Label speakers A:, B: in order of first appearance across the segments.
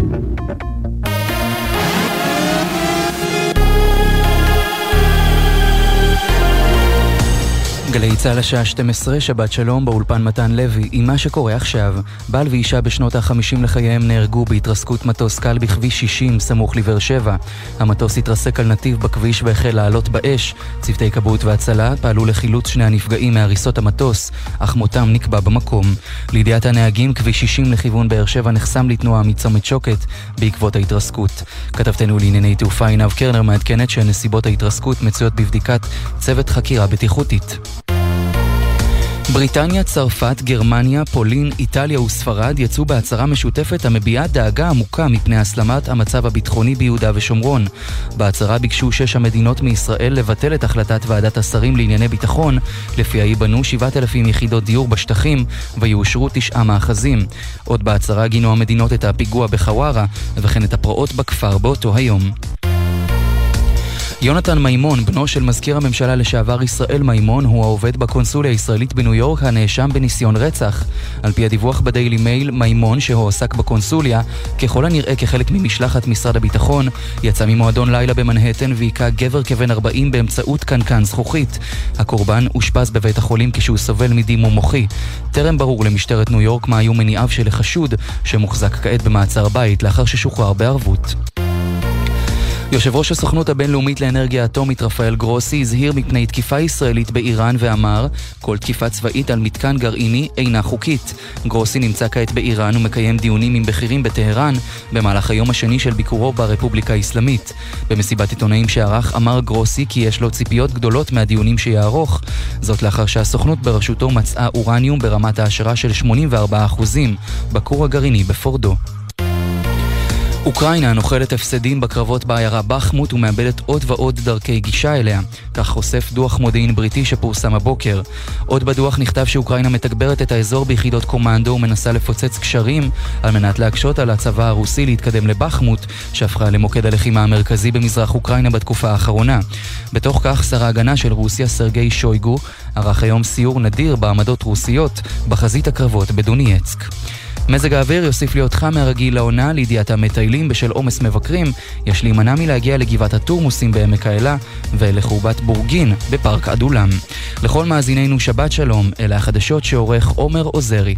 A: thank you גלי צה"ל השעה 12, שבת שלום, באולפן מתן לוי, עם מה שקורה עכשיו. בעל ואישה בשנות ה-50 לחייהם נהרגו בהתרסקות מטוס קל בכביש 60, סמוך לבאר שבע. המטוס התרסק על נתיב בכביש והחל לעלות באש. צוותי כבאות והצלה פעלו לחילוץ שני הנפגעים מהריסות המטוס, אך מותם נקבע במקום. לידיעת הנהגים, כביש 60 לכיוון באר שבע נחסם לתנועה מצומת שוקת בעקבות ההתרסקות. כתבתנו לענייני תעופה עינב קרנר מעדכנת שנסיבות ההתרסקות מצויות בבדיקת צוות חקירה בטיחותית. בריטניה, צרפת, גרמניה, פולין, איטליה וספרד יצאו בהצהרה משותפת המביעה דאגה עמוקה מפני הסלמת המצב הביטחוני ביהודה ושומרון. בהצהרה ביקשו שש המדינות מישראל לבטל את החלטת ועדת השרים לענייני ביטחון, לפיה ייבנו 7,000 יחידות דיור בשטחים ויאושרו תשעה מאחזים. עוד בהצהרה גינו המדינות את הפיגוע בחווארה וכן את הפרעות בכפר באותו היום. יונתן מימון, בנו של מזכיר הממשלה לשעבר ישראל מימון, הוא העובד בקונסוליה הישראלית בניו יורק הנאשם בניסיון רצח. על פי הדיווח בדיילי מייל, מימון, שהועסק בקונסוליה, ככל הנראה כחלק ממשלחת משרד הביטחון, יצא ממועדון לילה במנהטן והיכה גבר כבן 40 באמצעות קנקן זכוכית. הקורבן אושפז בבית החולים כשהוא סובל מדימום מוחי. טרם ברור למשטרת ניו יורק מה היו מניעיו של החשוד, שמוחזק כעת במעצר בית לאחר ששוחרר בערבות. יושב ראש הסוכנות הבינלאומית לאנרגיה אטומית רפאל גרוסי הזהיר מפני תקיפה ישראלית באיראן ואמר כל תקיפה צבאית על מתקן גרעיני אינה חוקית. גרוסי נמצא כעת באיראן ומקיים דיונים עם בכירים בטהרן במהלך היום השני של ביקורו ברפובליקה האסלאמית. במסיבת עיתונאים שערך אמר גרוסי כי יש לו ציפיות גדולות מהדיונים שיערוך. זאת לאחר שהסוכנות בראשותו מצאה אורניום ברמת העשרה של 84% בכור הגרעיני בפורדו. אוקראינה נוחלת הפסדים בקרבות בעיירה בחמוט ומאבדת עוד ועוד דרכי גישה אליה. כך חושף דוח מודיעין בריטי שפורסם הבוקר. עוד בדוח נכתב שאוקראינה מתגברת את האזור ביחידות קומנדו ומנסה לפוצץ קשרים על מנת להקשות על הצבא הרוסי להתקדם לבחמוט, שהפכה למוקד הלחימה המרכזי במזרח אוקראינה בתקופה האחרונה. בתוך כך שר ההגנה של רוסיה סרגי שויגו ערך היום סיור נדיר בעמדות רוסיות בחזית הקרבות בדונייצק. מזג האוויר יוסיף להיות חם מהרגיל לעונה לידיעת המטיילים בשל עומס מבקרים. יש להימנע מלהגיע לגבעת התורמוסים בעמק האלה ולחורבת בורגין בפארק עדולם. לכל מאזיננו שבת שלום, אלה החדשות שעורך עומר עוזרי.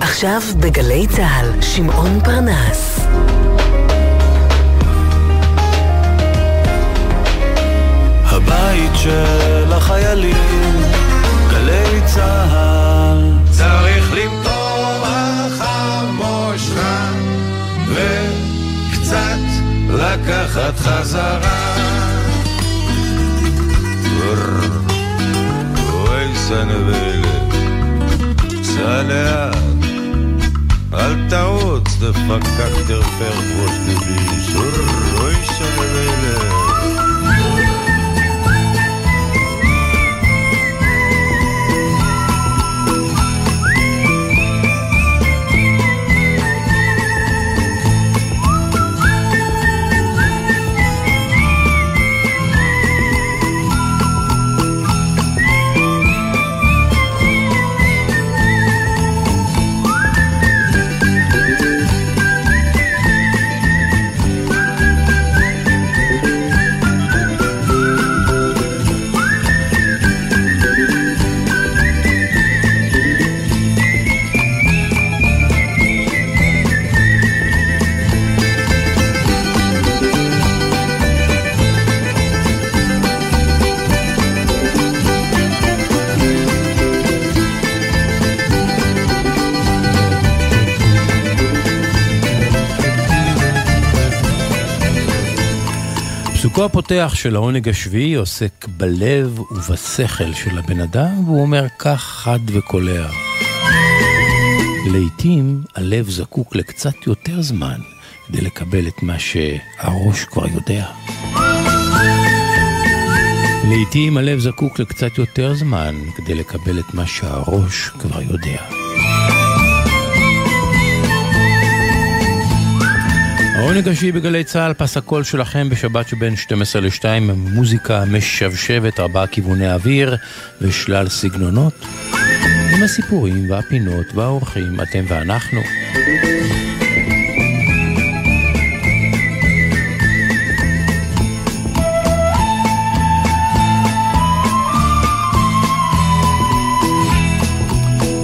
B: עכשיו בגלי צה"ל, שמעון פרנס.
C: של החיילים, גלי צה"ל.
D: צריך למתוח המושך וקצת לקחת חזרה.
C: אוי סנבלת, סע לאט, אל תעוץ, דפקק תרפר דביש, אוי סנבלת.
E: הפותח של העונג השביעי עוסק בלב ובשכל של הבן אדם, והוא אומר כך חד וקולע. לעתים הלב זקוק לקצת יותר זמן כדי לקבל את מה שהראש כבר יודע. לעתים הלב זקוק לקצת יותר זמן כדי לקבל את מה שהראש כבר יודע. העונג השביעי בגלי צה"ל, פס הקול שלכם בשבת שבין 12 ל-2 עם מוזיקה משבשבת, ארבעה כיווני אוויר ושלל סגנונות. עם הסיפורים והפינות והאורחים, אתם ואנחנו.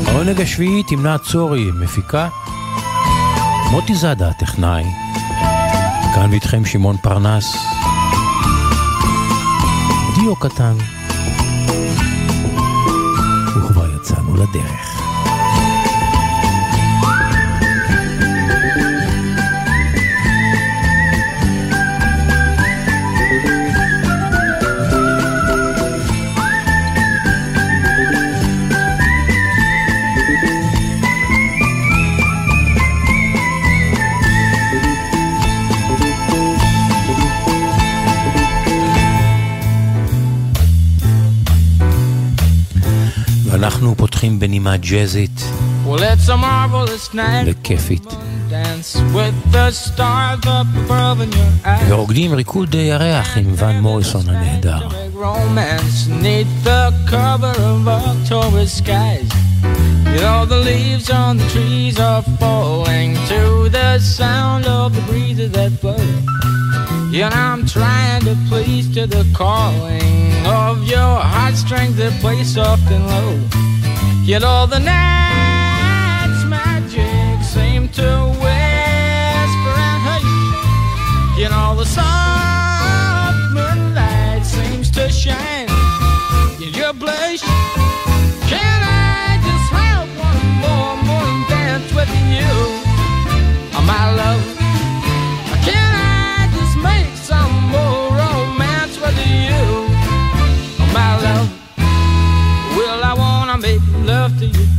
E: העונג השביעי תמנה צורי, מפיקה מוטי זאדה, טכנאי. כאן ואיתכם שמעון פרנס. דיו קטן. וכבר יצאנו לדרך. אנחנו פותחים בנימה ג'אזית וכיפית. ורוקדים ריקוד ירח עם ון מוריסון הנהדר. You know the leaves on the trees are falling to the sound of the breezes that blow. And I'm trying to please to the calling of your heartstrings that play soft and low. Yet all the night's magic seemed to whisper and hush. Yet all the songs.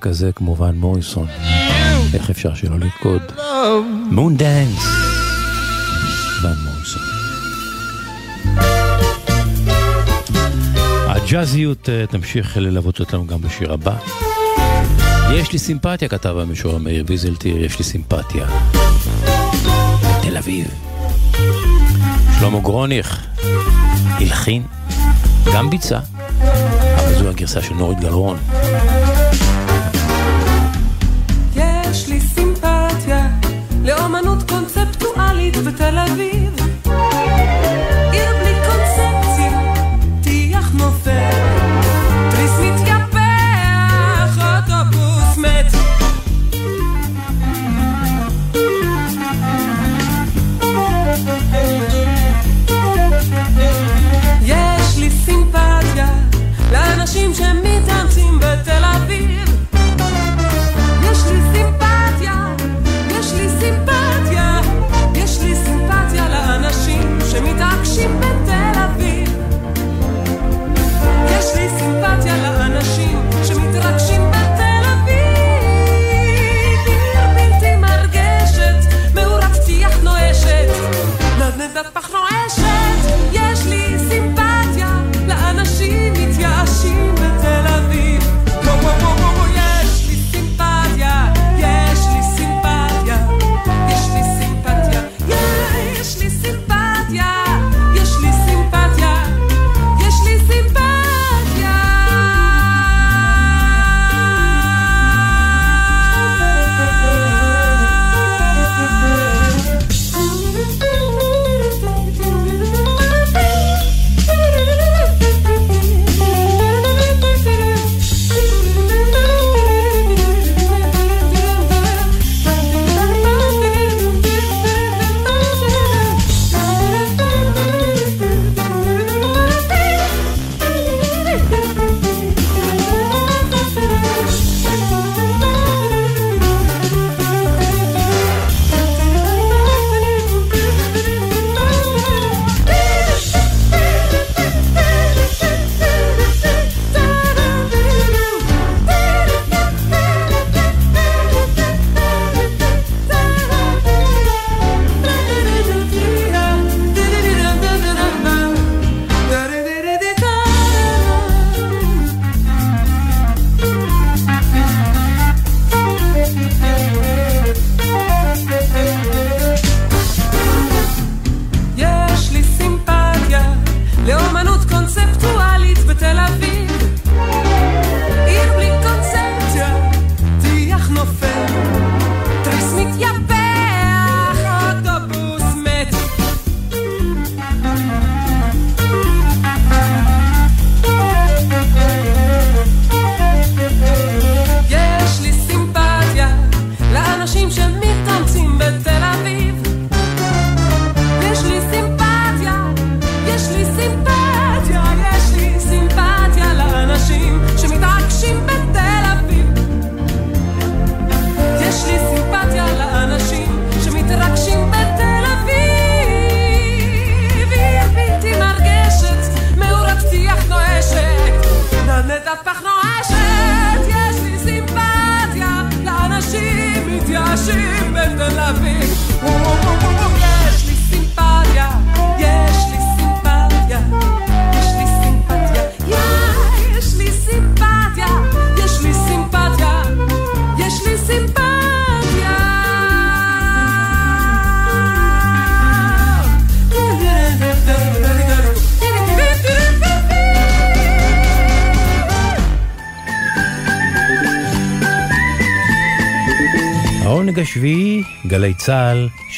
F: ג'ינג'י שכזה כמו ואן מוריסון. איך אפשר שלא לרקוד? Moondance. ואן מוריסון. הג'אזיות אה, תמשיך ללוות אותנו גם בשיר הבא. יש לי סימפתיה, כתב המשורר מאיר ויזלטיר, יש לי סימפתיה. תל אביב. שלמה גרוניך הלחין, גם ביצע, אבל זו הגרסה של נורית גלרון.
G: לאומנות קונספטואלית בתל אביב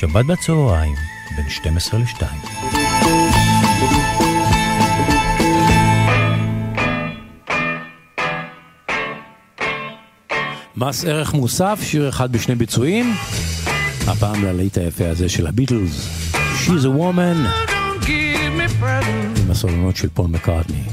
F: שבת בצהריים, בין 12 ל-2. מס ערך מוסף, שיר אחד בשני ביצועים, הפעם ללהיט היפה הזה של הביטלס, She's a Woman, עם הסולנות של פול מקארטני.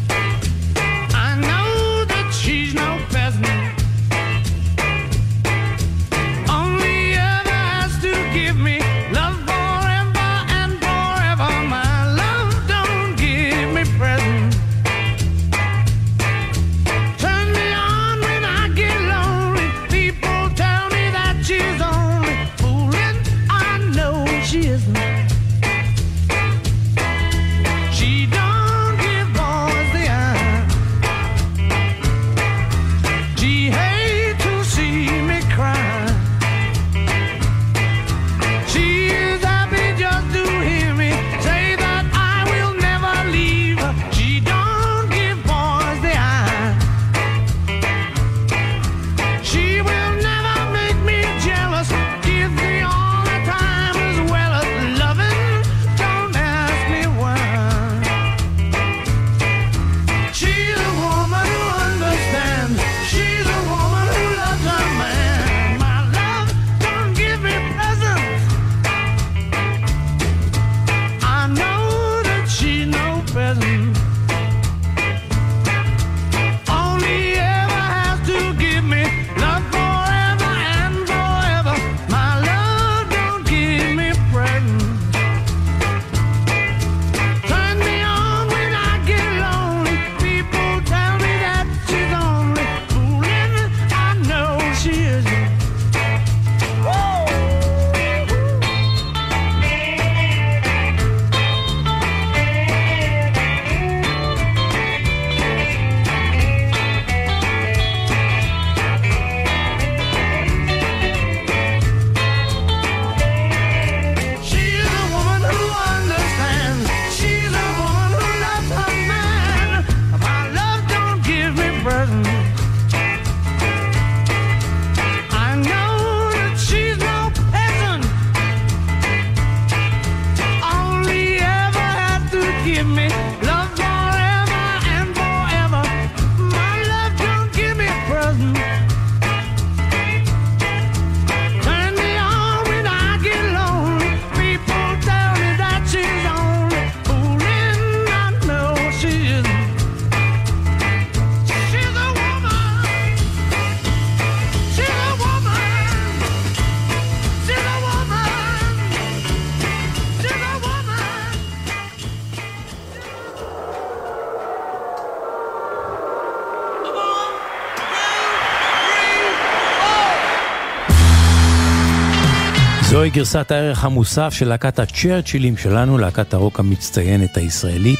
F: זוהי גרסת הערך המוסף של להקת הצ'רצ'ילים שלנו, להקת הרוק המצטיינת הישראלית,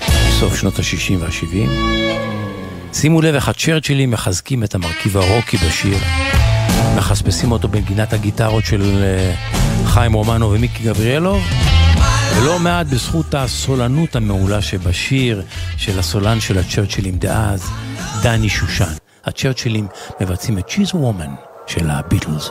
F: בסוף שנות ה-60 וה-70. שימו לב איך הצ'רצ'ילים מחזקים את המרכיב הרוקי בשיר, מחספסים אותו בנגינת הגיטרות של אה, חיים רומנו ומיקי גבריאלוב, ולא מעט בזכות הסולנות המעולה שבשיר של הסולן של הצ'רצ'ילים דאז, דני שושן. הצ'רצ'ילים מבצעים את She's a Woman של הביטלס.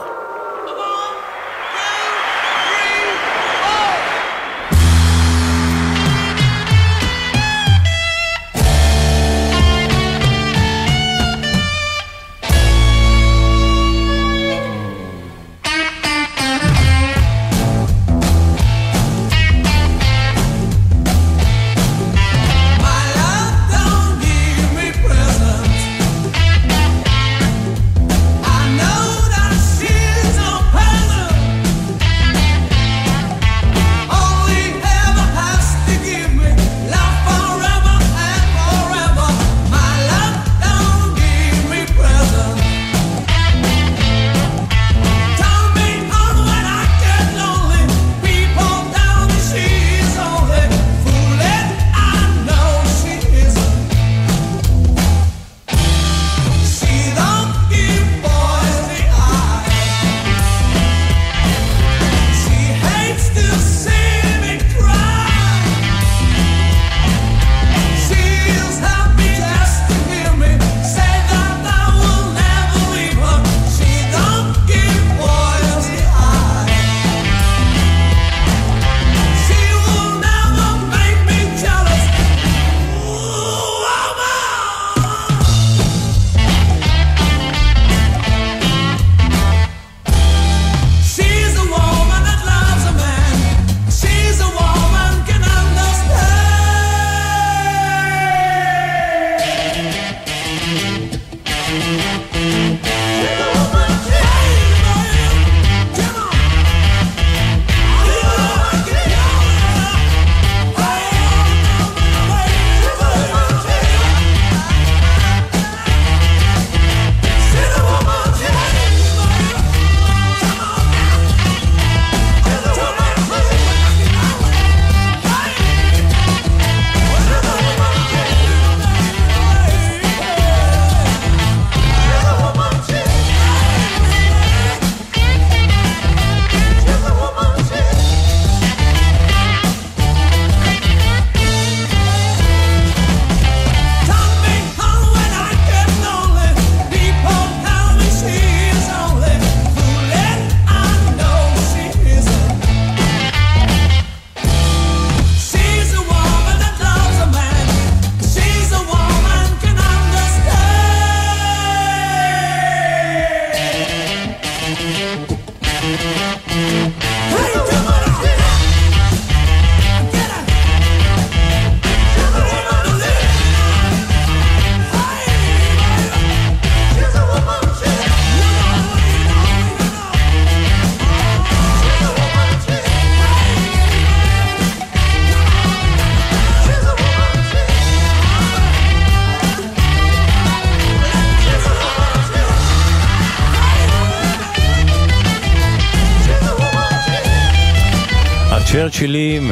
F: צ'רצ'ילים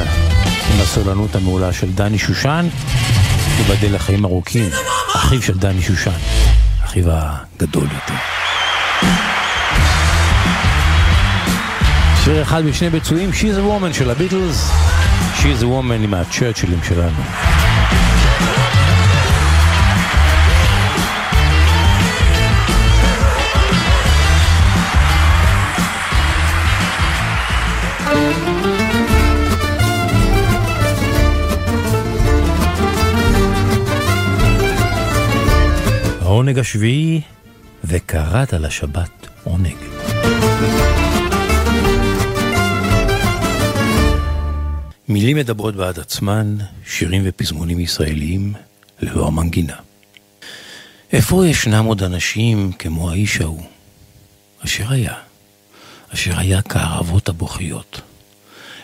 F: עם הסולנות המעולה של דני שושן, ייבדל לחיים ארוכים, אחיו של דני שושן, אחיו הגדול יותר. שיר אחד בשני ביצועים, She's a Woman של הביטלס, She's a Woman עם הצ'רצ'ילים שלנו. העונג השביעי, וקראת לשבת עונג. מילים מדברות בעד עצמן, שירים ופזמונים ישראליים, ללא המנגינה. איפה ישנם עוד אנשים כמו האיש ההוא, אשר היה, אשר היה כערבות הבוכיות.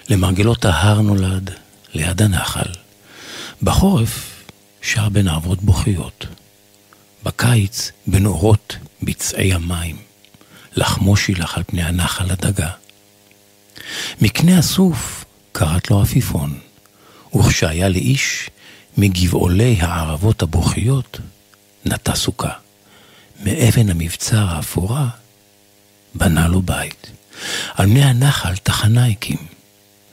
F: למרגלות ההר נולד, ליד הנחל. בחורף שר בין ערבות בוכיות. בקיץ, בנורות בצעי המים, לחמו שילח על פני הנחל הדגה. מקנה הסוף קראת לו עפיפון, וכשהיה לאיש מגבעולי הערבות הבוכיות, נטע סוכה. מאבן המבצר האפורה, בנה לו בית. על פני הנחל תחנה הקים,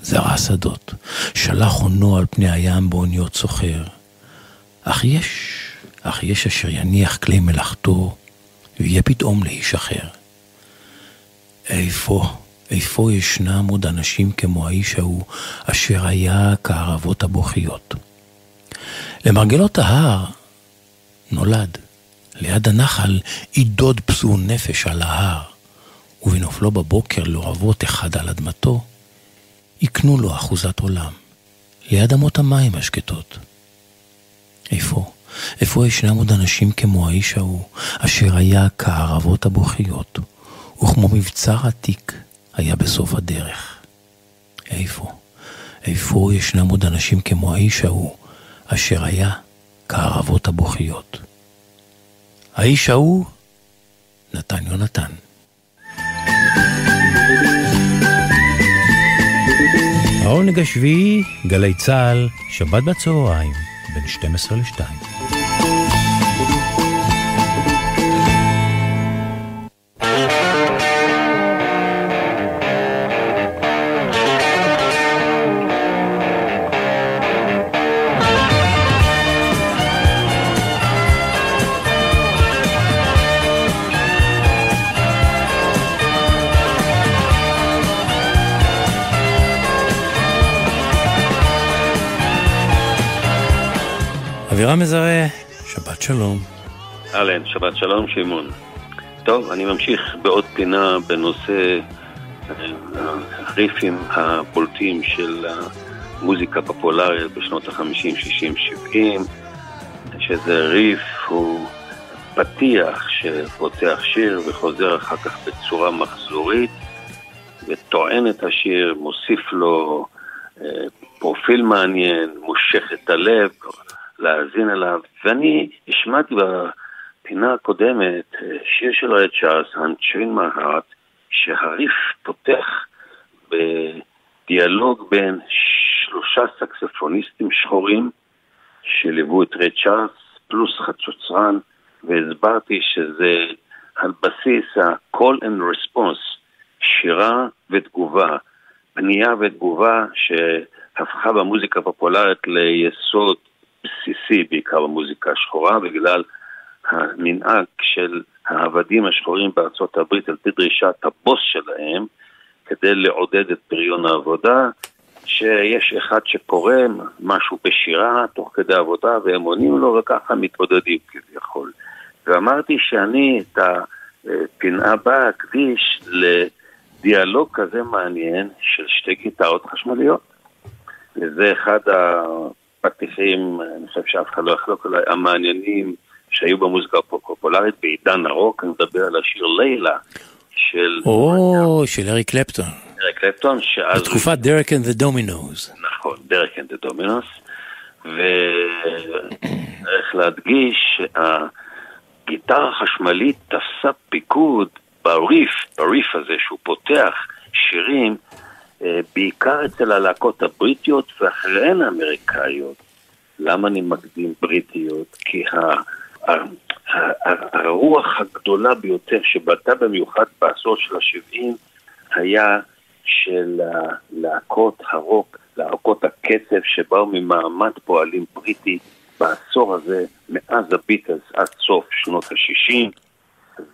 F: זרע שדות, שלח הונו על פני הים באוניות סוחר. אך יש, אך יש אשר יניח כלי מלאכתו, ויהיה פתאום לאיש אחר. איפה, איפה ישנם עוד אנשים כמו האיש ההוא, אשר היה כערבות הבוכיות? למרגלות ההר נולד, ליד הנחל עידוד פסול נפש על ההר, ובנופלו בבוקר לערבות אחד על אדמתו, יקנו לו אחוזת עולם, ליד אמות המים השקטות. איפה? איפה ישנם עוד אנשים כמו האיש ההוא, אשר היה כערבות הבוכיות, וכמו מבצר עתיק היה בסוף הדרך? איפה? איפה ישנם עוד אנשים כמו האיש ההוא, אשר היה כערבות הבוכיות? האיש ההוא, נתן יונתן. העונג השביעי, גלי צה"ל, שבת בצהריים, בין 12 ל-2. אבירם מזרה, שבת שלום.
H: אהלן, שבת שלום, שמעון. טוב, אני ממשיך בעוד פינה בנושא אה, הריפים הבולטים של המוזיקה הפופולרית בשנות ה-50, 60, 70, שזה ריף הוא פתיח שפותח שיר וחוזר אחר כך בצורה מחזורית וטוען את השיר, מוסיף לו אה, פרופיל מעניין, מושך את הלב, להאזין אליו, ואני השמעתי בפינה הקודמת אה, שיר של רד צ'ארלס, My Heart, שהריף פותח בדיאלוג בין שלושה סקספוניסטים שחורים שליוו את רד צ'ארלס, פלוס חצוצרן, והסברתי שזה על בסיס ה-call and response, שירה ותגובה, פנייה ותגובה שהפכה במוזיקה הפופולרית ליסוד בסיסי בעיקר במוזיקה השחורה, בגלל המנהג של העבדים השחורים בארצות הברית על פי דרישת הבוס שלהם, כדי לעודד את פריון העבודה, שיש אחד שקורא משהו בשירה תוך כדי עבודה והם עונים לו וככה מתמודדים כביכול. ואמרתי שאני את הפינה הבאה אקדיש לדיאלוג כזה מעניין של שתי גיטרות חשמליות. וזה אחד פתיחים, אני חושב שאף אחד לא יחלוק עליי, המעניינים שהיו במוזיקה הפופולרית בעידן הרוק, אני מדבר על השיר ליילה של...
F: או, של אריק קלפטון.
H: אריק קלפטון, שאז...
F: בתקופת Derek and the Dominos.
H: נכון, Derek and the Dominos. וצריך להדגיש שהגיטרה החשמלית תפסה פיקוד בריף, בריף הזה שהוא פותח שירים בעיקר אצל הלהקות הבריטיות ואחריהן האמריקאיות. למה אני מקדים בריטיות? כי הרוח הגדולה ביותר שבלטה במיוחד בעשור של ה-70 היה של להקות הרוק, להקות הקצב שבאו ממעמד פועלים בריטי בעשור הזה, מאז הביטלס עד סוף שנות ה-60,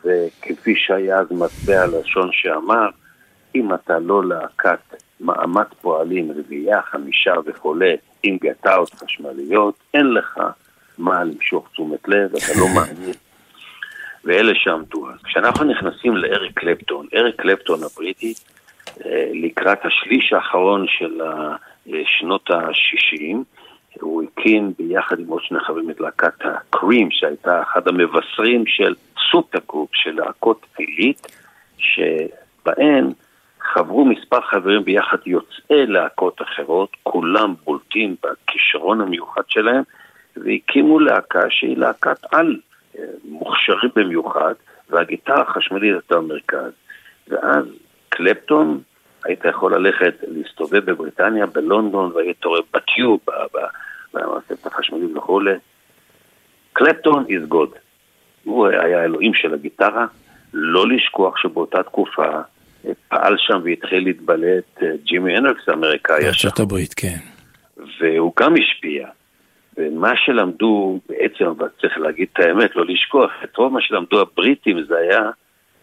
H: וכפי שהיה אז מטבע הלשון שאמר, אם אתה לא להקת מעמד פועלים, רביעייה, חמישה וכולי, עם גטאות חשמליות, אין לך מה למשוך תשומת לב, אתה לא מעניין. ואלה שעמדו אז. כשאנחנו נכנסים לאריק קלפטון, אריק קלפטון הבריטי, אה, לקראת השליש האחרון של שנות ה-60, הוא הקים ביחד עם עוד שני חברים את להקת הקרים, שהייתה אחד המבשרים של סופר של להקות עילית, שבהן חברו מספר חברים ביחד יוצאי להקות אחרות, כולם בולטים בכישרון המיוחד שלהם, והקימו להקה שהיא להקת על, אה, מוכשרים במיוחד, והגיטרה החשמלית הייתה במרכז. ואז קלפטון היית יכול ללכת, להסתובב בבריטניה, בלונדון, והיית רואה בטיוב, במערכת החשמלית וכולי. קלפטון is God. הוא היה האלוהים של הגיטרה. לא לשכוח שבאותה תקופה פעל שם והתחיל להתבלט אה, ג'ימי אנרקס האמריקאי.
F: בארצות הברית, כן.
H: והוא גם השפיע. ומה שלמדו בעצם, אבל צריך להגיד את האמת, לא לשכוח, את רוב מה שלמדו הבריטים זה היה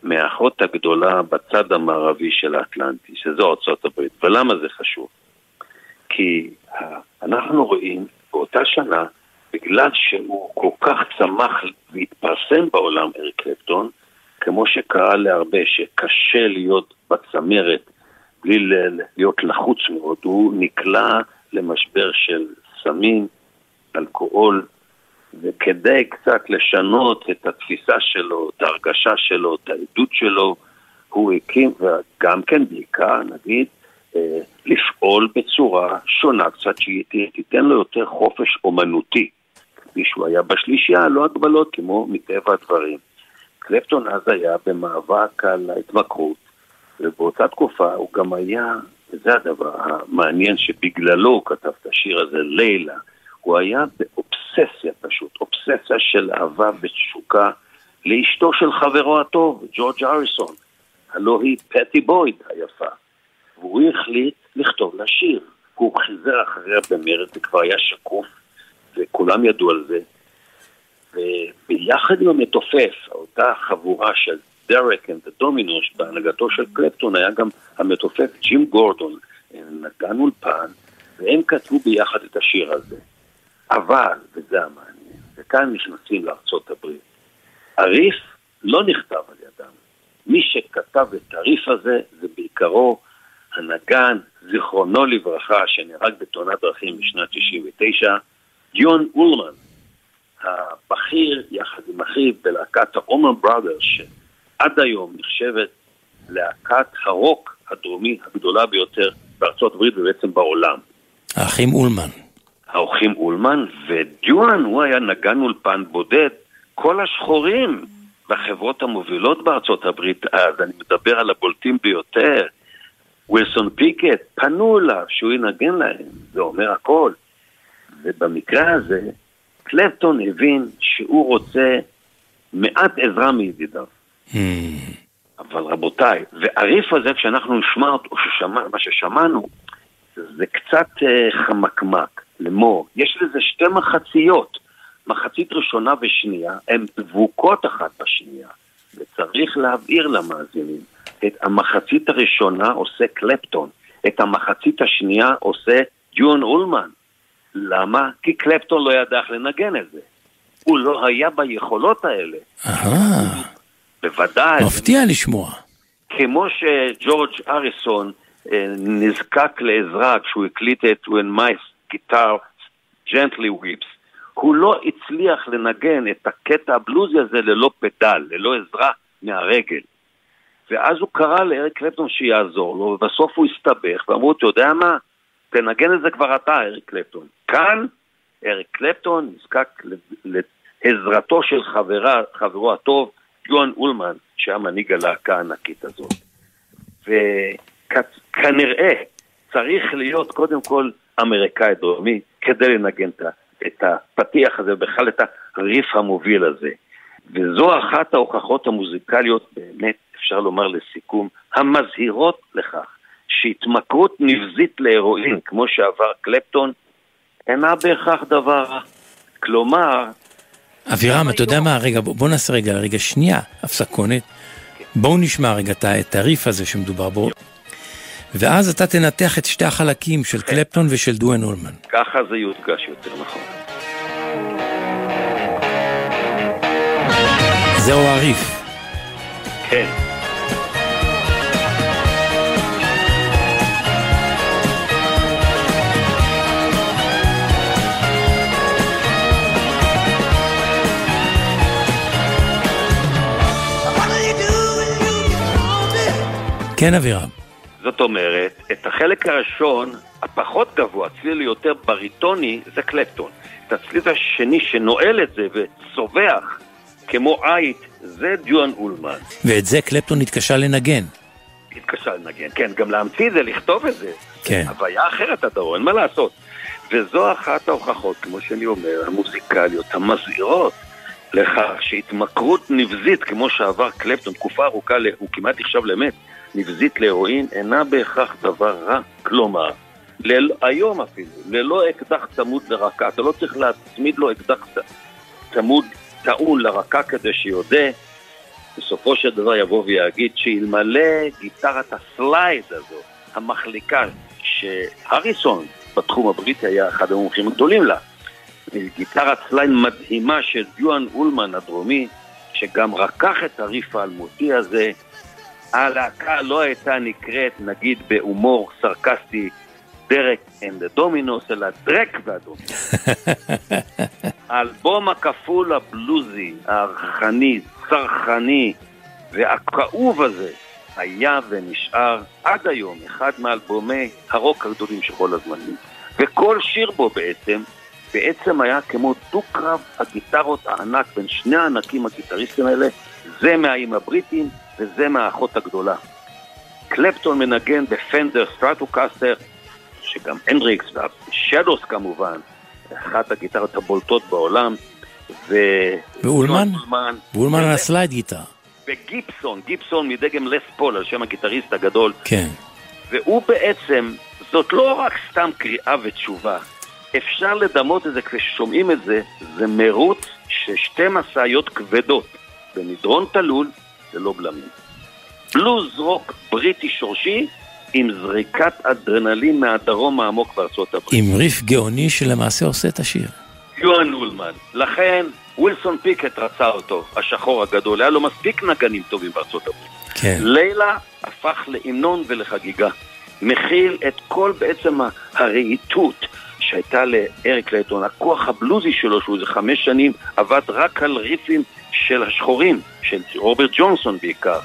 H: מהאחות הגדולה בצד המערבי של האטלנטי, שזו ארצות הברית. ולמה זה חשוב? כי אנחנו רואים באותה שנה, בגלל שהוא כל כך צמח והתפרסם בעולם, אריק קלפטון, כמו שקרה להרבה, שקשה להיות בצמרת בלי להיות לחוץ מאוד, הוא נקלע למשבר של סמים, אלכוהול, וכדי קצת לשנות את התפיסה שלו, את ההרגשה שלו, את העדות שלו, הוא הקים, וגם כן בעיקר, נגיד, אה, לפעול בצורה שונה קצת, שתיתן לו יותר חופש אומנותי. כפי שהוא היה בשלישייה, לא הגבלות כמו מטבע הדברים. קלפטון אז היה במאבק על ההתמכרות, ובאותה תקופה הוא גם היה, וזה הדבר המעניין שבגללו הוא כתב את השיר הזה, לילה, הוא היה באובססיה פשוט, אובססיה של אהבה ותשוקה לאשתו של חברו הטוב, ג'ורג' הריסון, הלא היא פטי בויד היפה. והוא החליט לכתוב לה שיר. הוא חיזר אחריה במרץ, זה כבר היה שקוף, וכולם ידעו על זה. וביחד עם המתופף, אותה חבורה של Derek and the Dominos בהנהגתו של קלפטון, היה גם המתופף ג'ים גורדון, נגן אולפן, והם כתבו ביחד את השיר הזה. אבל, וזה המעניין, וכאן נכנסים לארצות הברית, הריף לא נכתב על ידם. מי שכתב את הריף הזה זה בעיקרו הנגן, זיכרונו לברכה, שנהרג בתאונת דרכים בשנת 99, דיון אולמן, הבכיר יחד עם אחיו בלהקת האומן בראדרס, שעד היום נחשבת להקת הרוק הדרומי הגדולה ביותר בארצות הברית ובעצם בעולם.
F: האחים אולמן.
H: האחים אולמן, ודיואן הוא היה נגן אולפן בודד, כל השחורים בחברות המובילות בארצות הברית אז, אני מדבר על הבולטים ביותר, ווילסון פיקט, פנו אליו שהוא ינגן להם, זה אומר הכל. ובמקרה הזה, קלפטון הבין שהוא רוצה מעט עזרה מידידיו. Hmm. אבל רבותיי, והריף הזה, כשאנחנו נשמע אותו, ששמע, מה ששמענו, זה קצת uh, חמקמק, לאמור. יש לזה שתי מחציות, מחצית ראשונה ושנייה, הן דבוקות אחת בשנייה, וצריך להבהיר למאזינים. את המחצית הראשונה עושה קלפטון, את המחצית השנייה עושה ג'ון אולמן. למה? כי קלפטון לא ידע איך לנגן את זה. הוא לא היה ביכולות האלה.
F: אהה.
H: בוודאי.
F: מפתיע לשמוע.
H: כמו שג'ורג' אריסון אה, נזקק לעזרה כשהוא הקליט את When My Guitar Gently Weeps, הוא לא הצליח לנגן את הקטע הבלוזי הזה ללא פדל, ללא עזרה מהרגל. ואז הוא קרא לאריק קלפטון שיעזור לו, ובסוף הוא הסתבך, ואמרו, אתה יודע מה? תנגן את זה כבר אתה, אריק קלפטון. כאן אריק קלפטון נזקק לעזרתו של חברה, חברו הטוב, יוהן אולמן, שהיה מנהיג הלהקה הענקית הזאת. וכנראה צריך להיות קודם כל אמריקאי דרומי כדי לנגן את הפתיח הזה, בכלל את הריף המוביל הזה. וזו אחת ההוכחות המוזיקליות באמת אפשר לומר לסיכום, המזהירות לכך שהתמכרות נבזית להרואין, כמו שעבר קלפטון, אינה בהכרח דבר רע. כלומר...
F: אבירם, אתה יודע מה? רגע, בוא נעשה רגע, רגע, שנייה, הפסקונת. בואו נשמע רגע את הטריף הזה שמדובר בו. ואז אתה תנתח את שתי החלקים של קלפטון ושל דואן אולמן.
H: ככה זה יודגש יותר נכון.
F: זהו הריף.
H: כן.
F: כן, אבירם.
H: זאת אומרת, את החלק הראשון, הפחות גבוה, צליל יותר בריטוני, זה קלפטון. את הצליל השני שנועל את זה וצובח, כמו עית, זה דיואן אולמן.
F: ואת זה קלפטון התקשה לנגן.
H: התקשה לנגן, כן, גם להמציא את זה, לכתוב את זה.
F: כן.
H: הוויה אחרת הדרום, אין מה לעשות. וזו אחת ההוכחות, כמו שאני אומר, המוזיקליות, המזהירות, לכך שהתמכרות נבזית, כמו שעבר קלפטון, תקופה ארוכה, הוא כמעט נחשב למת, נבזית להרואין, אינה בהכרח דבר רע. כלומר, ל... היום אפילו, ללא אקדח צמוד לרקה, אתה לא צריך להצמיד לו אקדח צמוד טעון לרקה כדי שיודה, בסופו של דבר יבוא ויגיד שאלמלא גיטרת ה slide הזו, המחליקה, שהריסון בתחום הבריטי היה אחד המומחים הגדולים לה, גיטרת slide מדהימה של דואן אולמן הדרומי, שגם רקח את הריף האלמותי הזה, הלהקה לא הייתה נקראת, נגיד בהומור סרקסטי, Derek and the Dominos, אלא דרק והדומינוס. האלבום הכפול הבלוזי, הארכני, צרכני והכאוב הזה, היה ונשאר עד היום אחד מאלבומי הרוק הגדולים של כל הזמנים. וכל שיר בו בעצם, בעצם היה כמו דו-קרב הגיטרות הענק בין שני הענקים הגיטריסטים האלה, זה מהאיים הבריטים וזה מהאחות הגדולה. קלפטון מנגן בפנדר סטרטוקסטר, שגם הנדריקס והשדוס כמובן, אחת הגיטרות הבולטות בעולם, ו...
F: ואולמן? ואולמן על ה slide
H: guitar. וגיבסון, גיבסון מדגם לס פול, על שם הגיטריסט הגדול.
F: כן.
H: והוא בעצם, זאת לא רק סתם קריאה ותשובה. אפשר לדמות את זה כששומעים את זה, זה מרוץ של שתי משאיות כבדות במדרון תלול ללא בלמים. בלוז רוק בריטי שורשי עם זריקת אדרנלין מהדרום העמוק בארצות הברית.
F: עם ריף גאוני שלמעשה עושה את השיר.
H: יואן אולמן. לכן ווילסון פיקט רצה אותו, השחור הגדול, היה לו מספיק נגנים טובים בארצות הברית.
F: כן.
H: לילה הפך להמנון ולחגיגה. מכיל את כל בעצם הרהיטות שהייתה לאריק קלייטון, הכוח הבלוזי שלו, שהוא איזה חמש שנים עבד רק על ריפים של השחורים, של רוברט ג'ונסון בעיקר.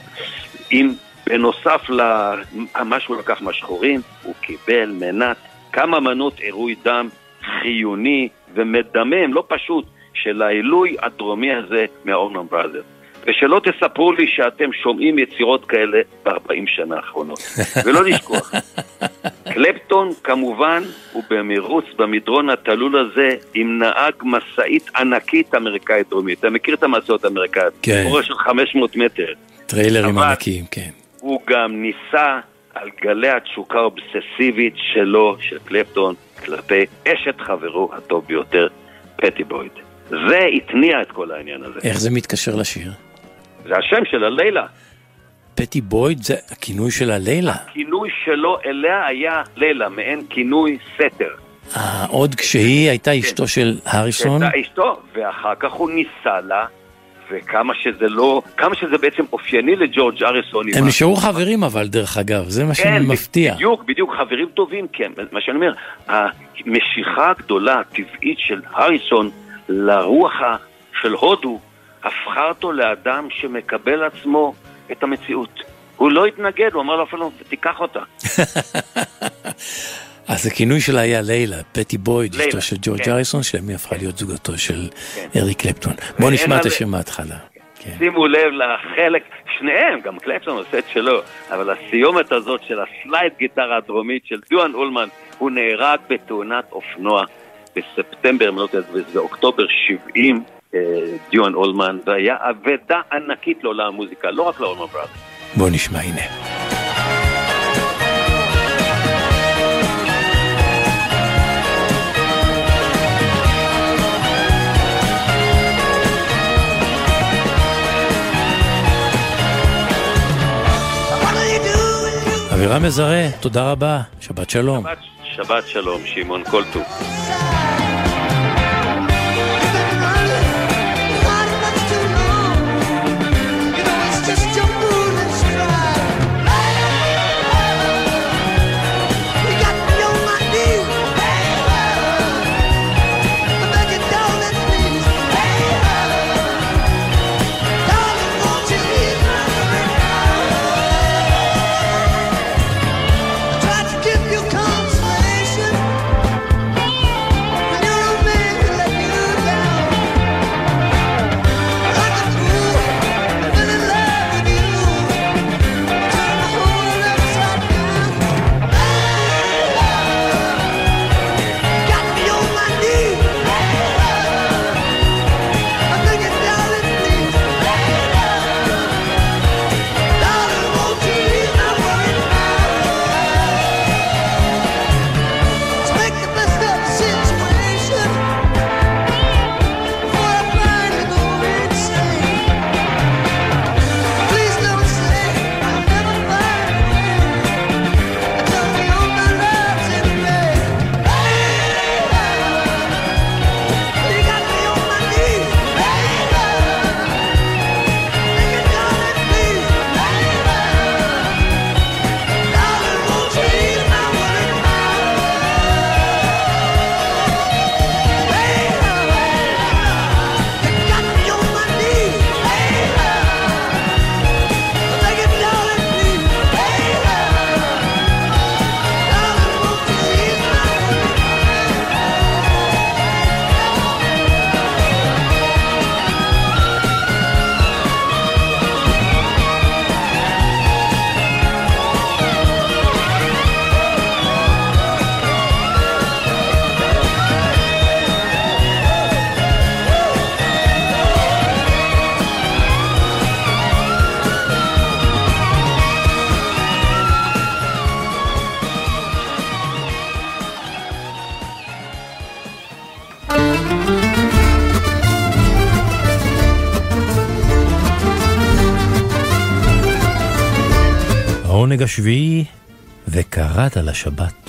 H: עם, בנוסף למה שהוא לקח מהשחורים, הוא קיבל מנת, כמה מנות עירוי דם חיוני ומדמם, לא פשוט, של העילוי הדרומי הזה מהאורנון בראזר. ושלא תספרו לי שאתם שומעים יצירות כאלה ב-40 שנה האחרונות. ולא לשכוח, קלפטון כמובן הוא במרוץ במדרון התלול הזה עם נהג משאית ענקית אמריקאית דרומית. אתה מכיר את המסעות האמריקאיות?
F: כן.
H: אורך של 500 מטר.
F: טריילרים ענקיים, כן.
H: הוא גם ניסה על גלי התשוקה האובססיבית שלו, של קלפטון, כלפי אשת חברו הטוב ביותר, פטי בויד. זה התניע את כל העניין הזה.
F: איך זה מתקשר לשיר?
H: זה השם של הלילה.
F: פטי בויד זה הכינוי של הלילה.
H: הכינוי שלו אליה היה לילה, מעין כינוי סתר.
F: אה, עוד כשהיא הייתה
H: כן.
F: אשתו של הריסון?
H: הייתה אשתו, ואחר כך הוא ניסה לה, וכמה שזה לא, כמה שזה בעצם אופייני לג'ורג' אריסון.
F: הם נשארו חברים אבל, דרך אגב, זה מה
H: כן,
F: שמפתיע.
H: בדיוק, בדיוק, חברים טובים, כן. מה שאני אומר, המשיכה הגדולה, הטבעית של הריסון לרוח של הודו, הפכה אותו לאדם שמקבל עצמו את המציאות. הוא לא התנגד, הוא אמר לו אפילו, תיקח אותה.
F: אז הכינוי שלה היה לילה, פטי בויד, אשתו של ג'ורג'
H: כן.
F: אריסון, שלימים הפכה להיות זוגתו של
H: כן.
F: אריק קלפטון. בואו נשמע את השיר מההתחלה. כן.
H: שימו לב לחלק, שניהם, גם קלפטון עושה את שלו, אבל הסיומת הזאת של הסלייד גיטרה הדרומית של דואן אולמן, הוא נהרג בתאונת אופנוע בספטמבר, אם לא באוקטובר 70, אה, דיואן אולמן, והיה אבדה ענקית לעולם המוזיקה, לא רק לאולמן בראדרס.
F: בואו נשמע, הנה. אבירם מזרה, תודה רבה, שבת שלום.
H: שבת, שבת שלום, שמעון, כל טוב.
I: העונג השביעי, וקראת לשבת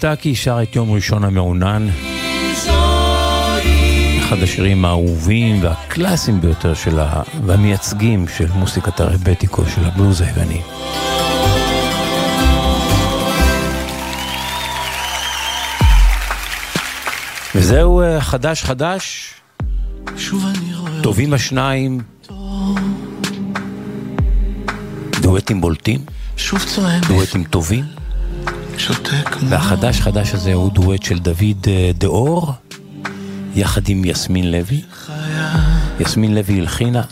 I: טאקי שר את יום ראשון המעונן. אחד השירים האהובים והקלאסיים ביותר שלה, והמייצגים של מוסיקת הרבטיקו של הבלוז היווני. וזהו אה, חדש חדש. טובים השניים. דואטים בולטים. דואטים טובים. שותק והחדש חדש הזה הוא דואט של דוד אה, דאור, יחד עם יסמין לוי. יסמין לוי הלחינה,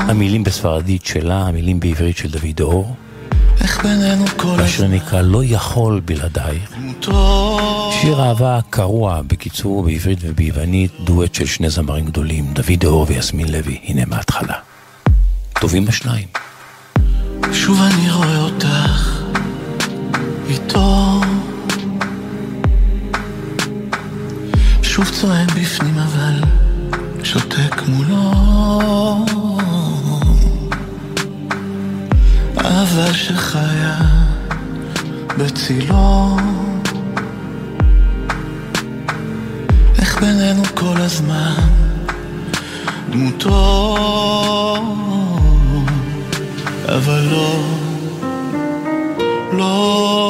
I: המילים בספרדית שלה, המילים בעברית של דוד דאור. והשיר נקרא לא יכול בלעדיי. שיר אהבה קרוע, בקיצור, בעברית וביוונית, דואט של שני זמרים גדולים, דוד דאור ויסמין לוי. הנה מההתחלה. טובים השניים.
J: שוב אני שוב צועם בפנים אבל שותק מולו. אהבה שחיה בצילו. איך בינינו כל הזמן דמותו, אבל לא, לא,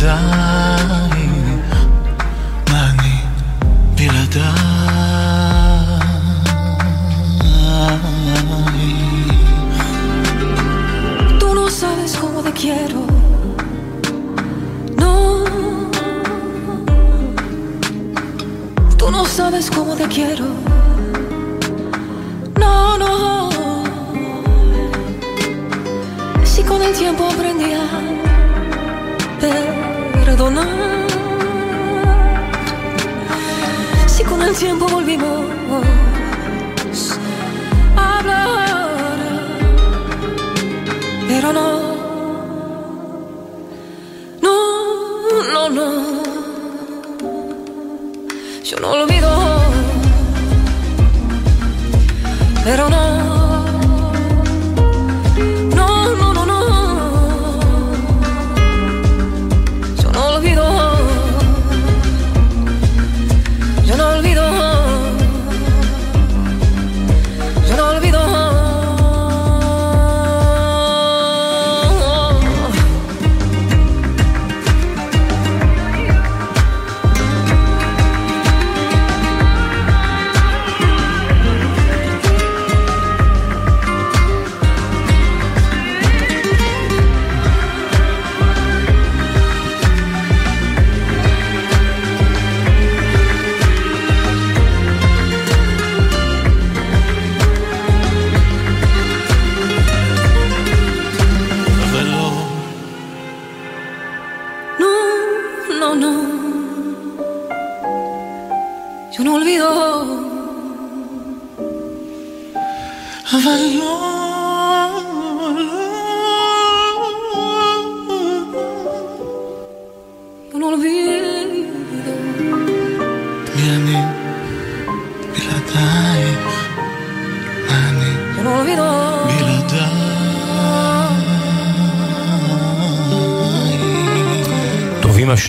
J: dying 많이
K: Tú no sabes cómo te quiero. No. Tú no sabes cómo te quiero. No, no. Si con el tiempo aprendí si con el tiempo volvimos a hablar, pero no, no, no, no, yo no olvido, pero. No,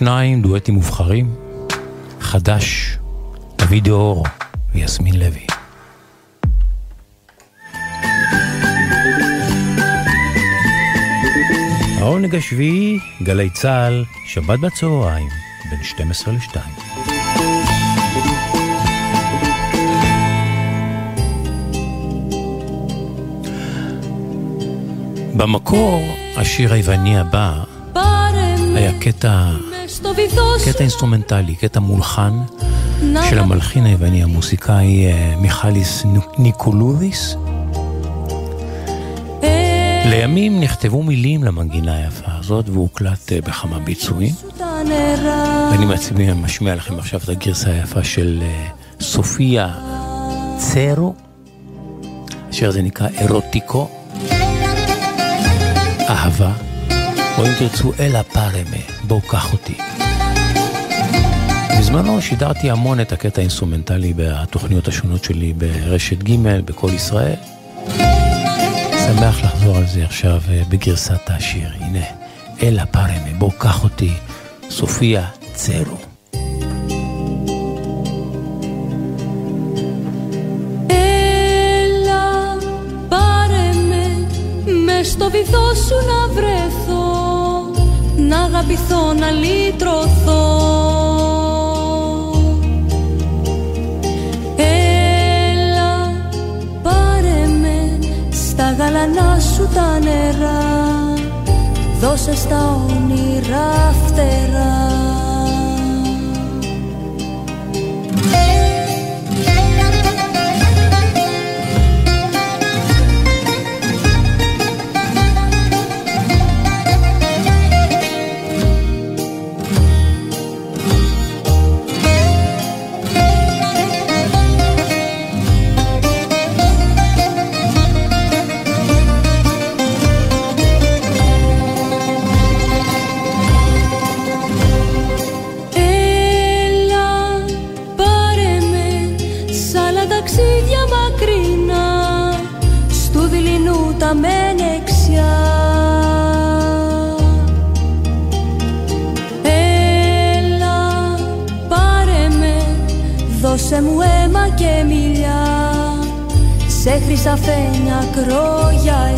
F: שניים דואטים מובחרים, חדש, דוד אור ויסמין לוי. העונג השביעי, גלי צה"ל, שבת בצהריים, בין 12 ל-2. במקור, השיר היווני הבא היה קטע קטע אינסטרומנטלי, קטע מולחן של המלחין היווני המוסיקאי אה, מיכליס ניקולודיס. לימים נכתבו מילים למנגינה היפה הזאת והוקלט אה, בכמה ביצועים. ואני מעצמי משמיע לכם עכשיו את הגרסה היפה של אה, סופיה צרו. אשר זה נקרא Ερωτικό, אהבה, או אם תרצו Έλα πάρε με, בוא קח אותי. בזמנו שידרתי המון את הקטע האינסטרומנטלי בתוכניות השונות שלי ברשת ג' בקול ישראל. שמח לחזור על זה עכשיו אה, בגרסת השיר. הנה, אלה פרמה, בואו קח אותי, סופיה צרו.
K: Έλα, πάρε με, μες στο βυθό σου να βρεθώ Να αγαπηθώ, να λύτρωθώ τα νερά. Δώσε στα όνειρα φτερά ψαφένια κρόγια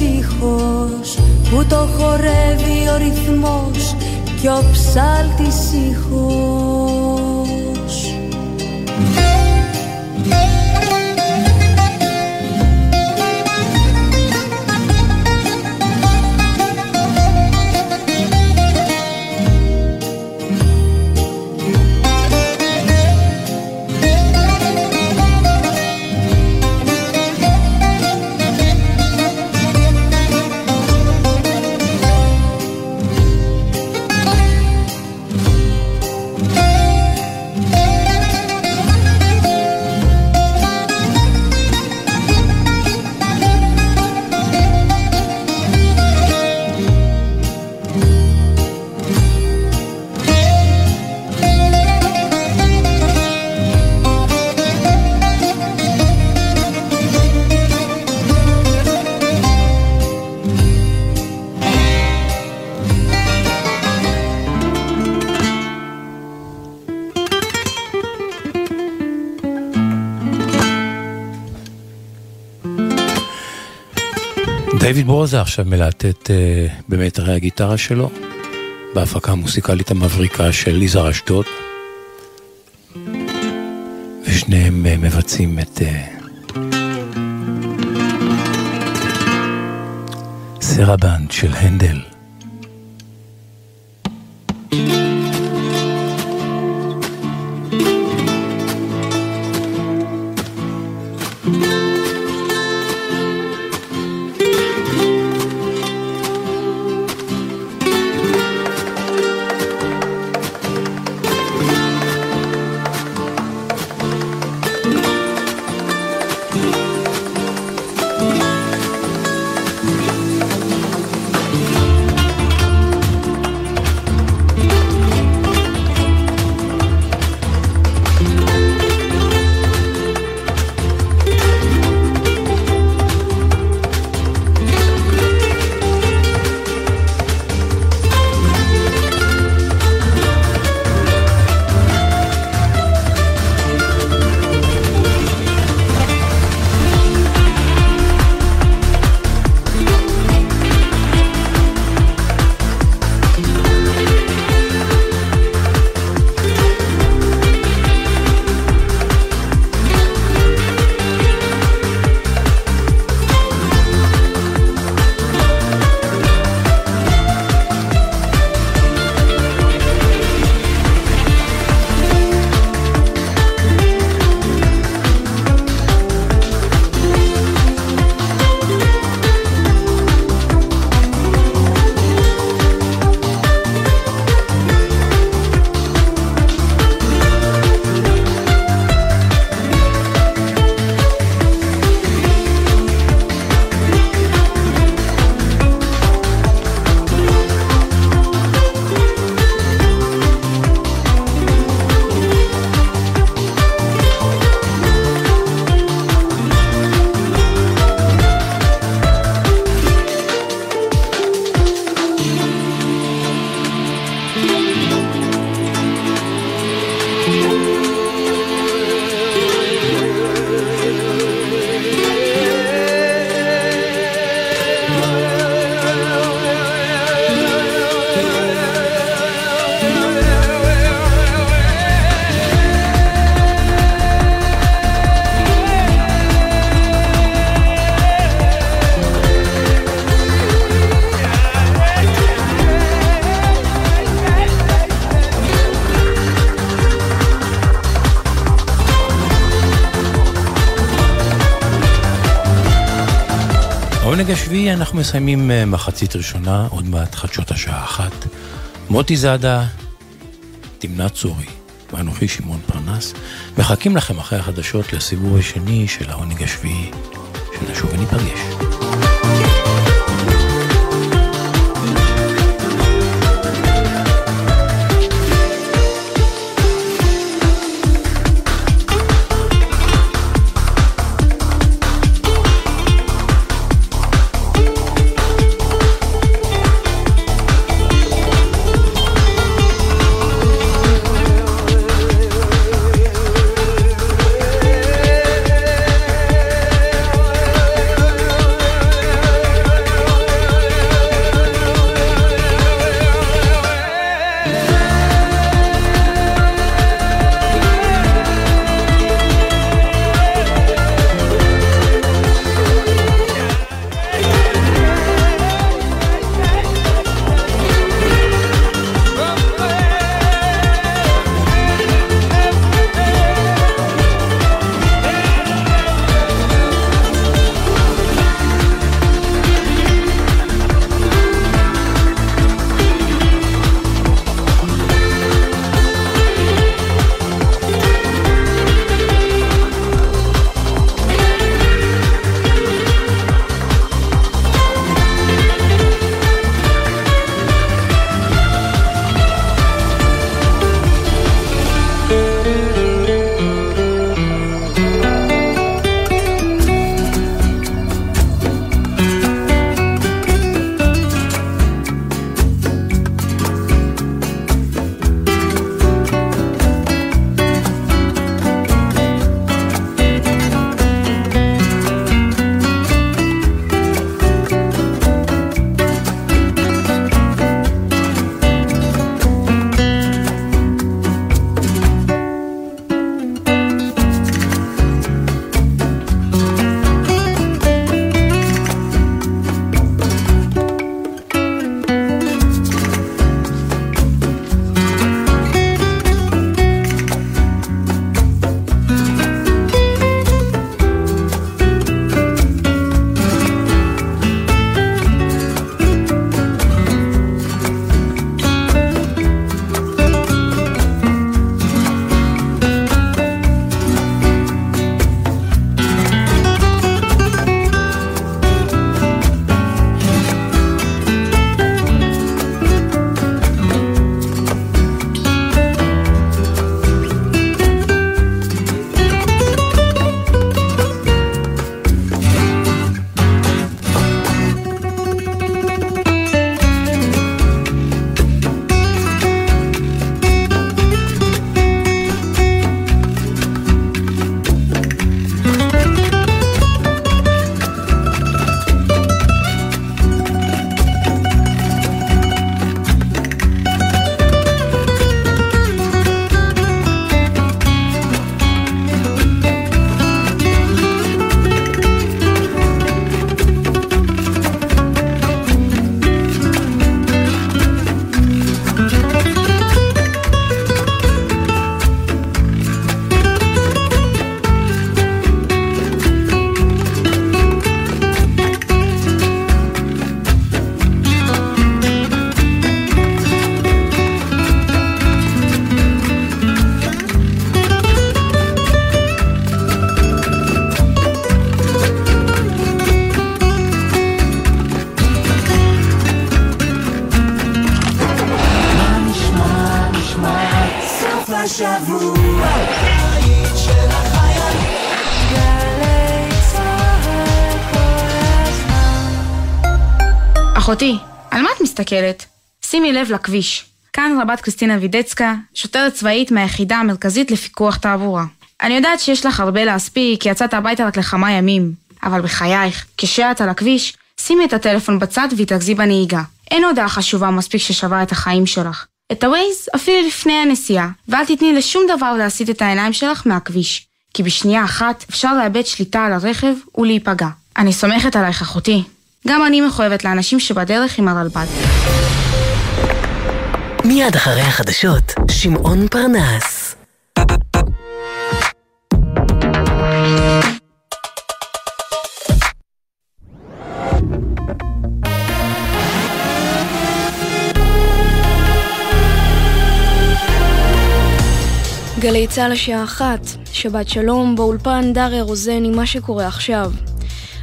K: στίχος που το χορεύει
I: ο ρυθμός και ο ψάλτης ήχος.
F: דייוויד ברוזה עכשיו מלהטט אה, במיתרי הגיטרה שלו, בהפקה המוסיקלית המבריקה של ליזר אשדוד, ושניהם אה, מבצעים את אה, סרבנד של הנדל. מסיימים אה, מחצית ראשונה, עוד מעט חדשות השעה אחת. מוטי זאדה, תמנה צורי, ואנוכי שמעון פרנס, מחכים לכם אחרי החדשות לסיבוב השני של העונג השביעי, שנשוב וניפגש.
L: שימי לב לכביש. כאן רבת קריסטינה וידצקה, שוטרת צבאית מהיחידה המרכזית לפיקוח תעבורה. אני יודעת שיש לך הרבה להספיק, כי יצאת הביתה רק לכמה ימים. אבל בחייך, כשאת על הכביש, שימי את הטלפון בצד והתרכזי בנהיגה. אין הודעה חשובה מספיק ששווה את החיים שלך. את הווייז אפילו לפני הנסיעה, ואל תתני לשום דבר להסיט את העיניים שלך מהכביש. כי בשנייה אחת אפשר לאבד שליטה על הרכב ולהיפגע. אני סומכת עלייך אחותי. גם אני מחויבת לאנשים שבדרך עם הרלב"ד.
B: מיד אחרי החדשות, שמעון פרנס.
M: גלי צה"ל השעה אחת, שבת שלום, באולפן דריה רוזן עם מה שקורה עכשיו.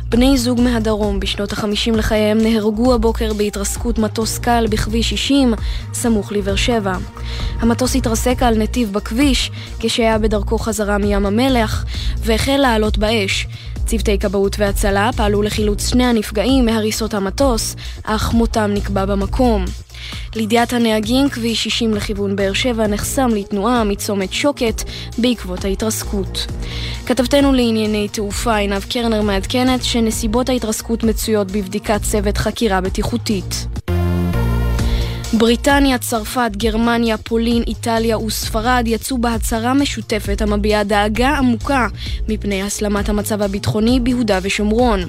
M: בני זוג מהדרום בשנות החמישים לחייהם נהרגו הבוקר בהתרסקות מטוס קל בכביש 60, סמוך לבאר שבע. המטוס התרסק על נתיב בכביש, כשהיה בדרכו חזרה מים המלח, והחל לעלות באש. צוותי כבאות והצלה פעלו לחילוץ שני הנפגעים מהריסות המטוס, אך מותם נקבע במקום. לידיעת הנהגים, כביש 60 לכיוון באר שבע נחסם לתנועה מצומת שוקת בעקבות ההתרסקות. כתבתנו לענייני תעופה עינב קרנר מעדכנת שנסיבות ההתרסקות מצויות בבדיקת צוות חקירה בטיחותית. בריטניה, צרפת, גרמניה, פולין, איטליה וספרד יצאו בהצהרה משותפת המביעה דאגה עמוקה מפני הסלמת המצב הביטחוני ביהודה ושומרון.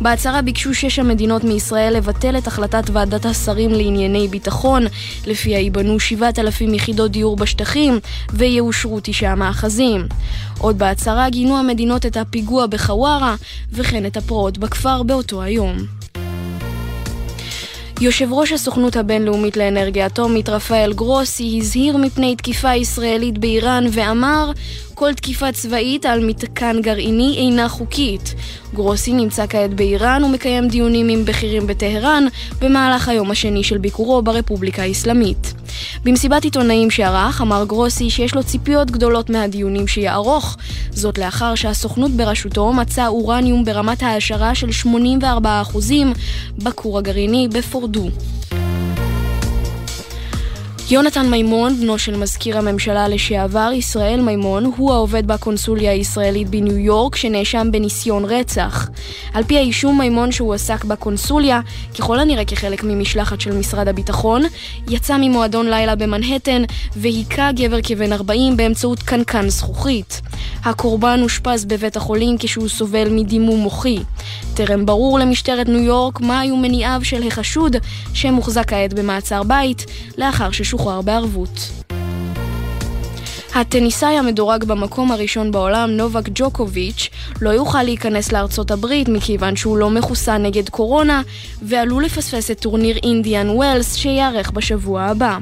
M: בהצהרה ביקשו שש המדינות מישראל לבטל את החלטת ועדת השרים לענייני ביטחון, לפיה ייבנו 7,000 יחידות דיור בשטחים ויאושרו תשעה מאחזים. עוד בהצהרה גינו המדינות את הפיגוע בחווארה וכן את הפרעות בכפר באותו היום. יושב ראש הסוכנות הבינלאומית לאנרגיה אטומית רפאל גרוסי הזהיר מפני תקיפה ישראלית באיראן ואמר כל תקיפה צבאית על מתקן גרעיני אינה חוקית. גרוסי נמצא כעת באיראן ומקיים דיונים עם בכירים בטהרן במהלך היום השני של ביקורו ברפובליקה האסלאמית. במסיבת עיתונאים שערך אמר גרוסי שיש לו ציפיות גדולות מהדיונים שיערוך, זאת לאחר שהסוכנות בראשותו מצאה אורניום ברמת העשרה של 84% בכור הגרעיני בפורדו. יונתן מימון, בנו של מזכיר הממשלה לשעבר, ישראל מימון, הוא העובד בקונסוליה הישראלית בניו יורק, שנאשם בניסיון רצח. על פי האישום, מימון שהועסק בקונסוליה, ככל הנראה כחלק ממשלחת של משרד הביטחון, יצא ממועדון לילה במנהטן והיכה גבר כבן 40 באמצעות קנקן זכוכית. הקורבן אושפז בבית החולים כשהוא סובל מדימום מוחי. טרם ברור למשטרת ניו יורק מה היו מניעיו של החשוד, שמוחזק כעת במעצר בית, לאחר ששוחרר בערבות. הטניסאי המדורג במקום הראשון בעולם, נובק ג'וקוביץ', לא יוכל להיכנס לארצות הברית מכיוון שהוא לא מחוסן נגד קורונה, ועלול לפספס את טורניר אינדיאן ווילס שייערך בשבוע הבא.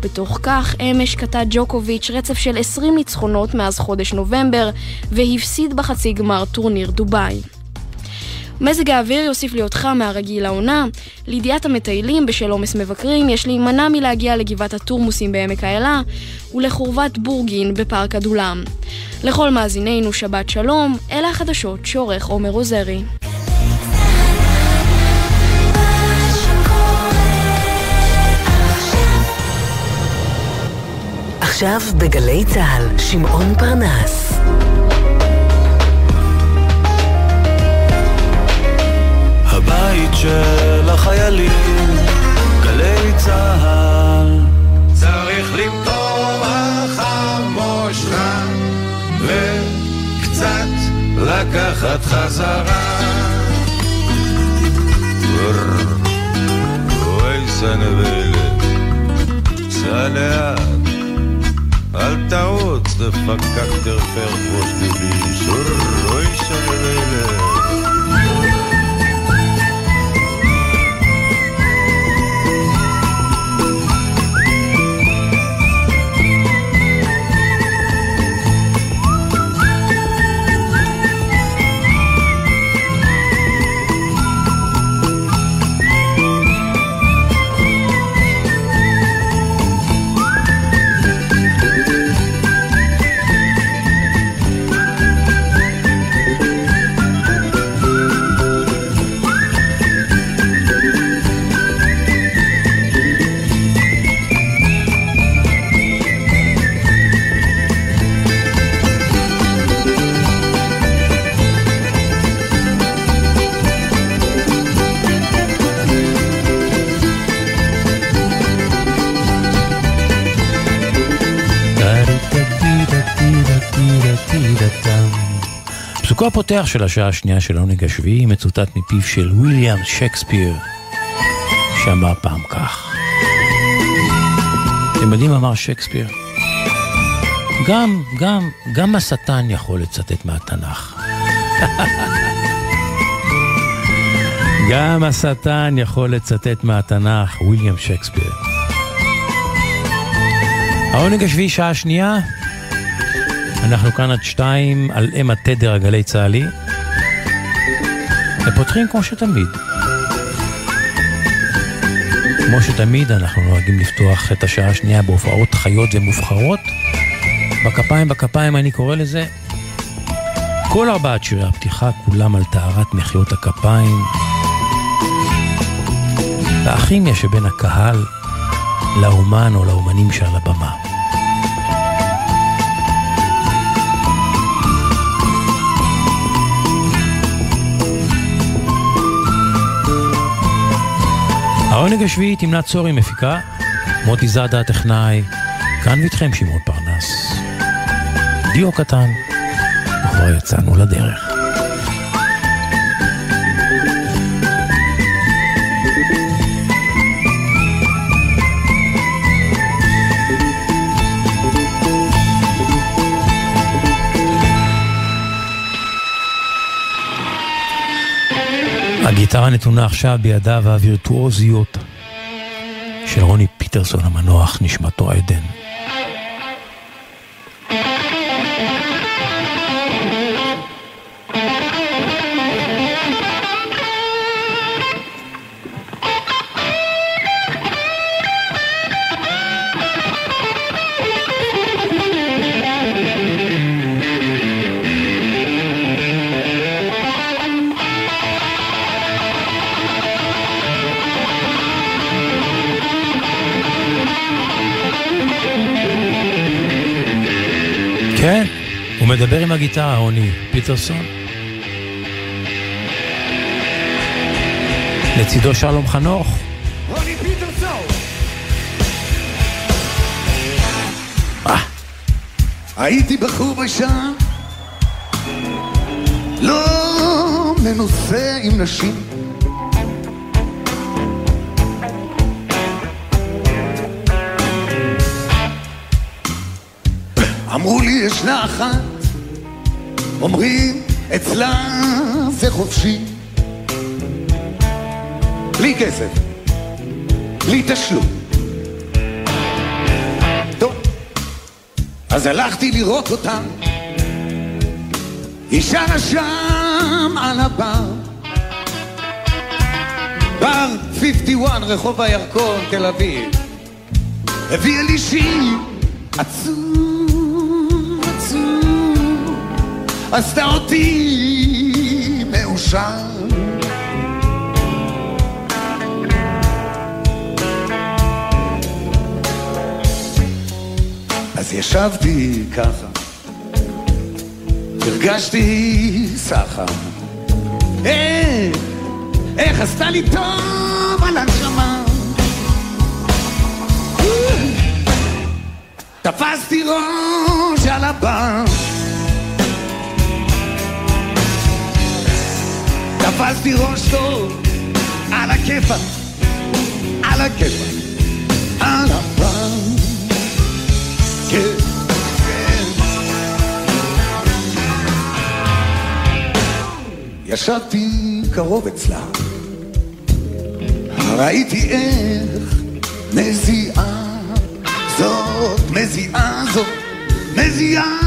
M: בתוך כך, אמש קטע ג'וקוביץ' רצף של 20 ניצחונות מאז חודש נובמבר, והפסיד בחצי גמר טורניר דובאי. מזג האוויר יוסיף להיות חם מהרגיל לעונה. לידיעת המטיילים בשל עומס מבקרים, יש להימנע מלהגיע לגבעת התורמוסים בעמק האלה ולחורבת בורגין בפארק הדולם. לכל מאזינינו שבת שלום, אלה החדשות שעורך עומר עוזרי.
B: עכשיו בגלי צה"ל, שמעון פרנס.
J: של החיילים, גלי צה"ל.
D: צריך למטור החמושך וקצת לקחת חזרה.
C: אוי סנבלת, סע לאט, אל תרוץ, דפקק דרפר דביש, אוי סנבלת.
F: הפותח של השעה השנייה של העונג השביעי מצוטט מפיו של ויליאם שייקספיר, שאמר פעם כך. אתם יודעים מה אמר שייקספיר? גם, גם, גם השטן יכול לצטט מהתנ"ך. גם השטן יכול לצטט מהתנ"ך, ויליאם שייקספיר. העונג השביעי, שעה שנייה, אנחנו כאן עד שתיים על אם התדר הגלי צה"לי. ופותחים כמו שתמיד. כמו שתמיד אנחנו נוהגים לפתוח את השעה השנייה בהופעות חיות ומובחרות. בכפיים בכפיים אני קורא לזה כל ארבעת שירי הפתיחה כולם על טהרת מחיאות הכפיים. והכימיה שבין הקהל לאומן או לאומנים שעל הבמה. העונג השביעי תמנת צורי מפיקה, מוטי זאדה הטכנאי, כאן ואיתכם שמעון פרנס. דיו קטן, וכבר יצאנו לדרך. הגיטרה נתונה עכשיו בידיו הווירטואוזיות של רוני פיטרסון המנוח, נשמתו עדן. מדבר עם הגיטרה, רוני פיטרסון. לצידו שלום חנוך. רוני פיטרסון!
N: אה. הייתי בחור בשם, לא מנוסה עם נשים. אמרו לי ישנה אחת אומרים אצלה זה חופשי. בלי כסף, בלי תשלום. טוב, אז הלכתי לראות אותם. היא שרה שם על הבר. בר 51 רחוב הירקון תל אביב. הביאה לי שיר עצוב עשתה אותי מאושר. אז ישבתי ככה, הרגשתי סחר. איך, איך עשתה לי טוב על הנשמה. תפסתי ראש על הבר תפסתי ראש טוב על הכיפה, על הכיפה, על הפעם. כן, כן. ישבתי קרוב אצלה, ראיתי איך מזיעה זאת, מזיעה זאת, מזיעה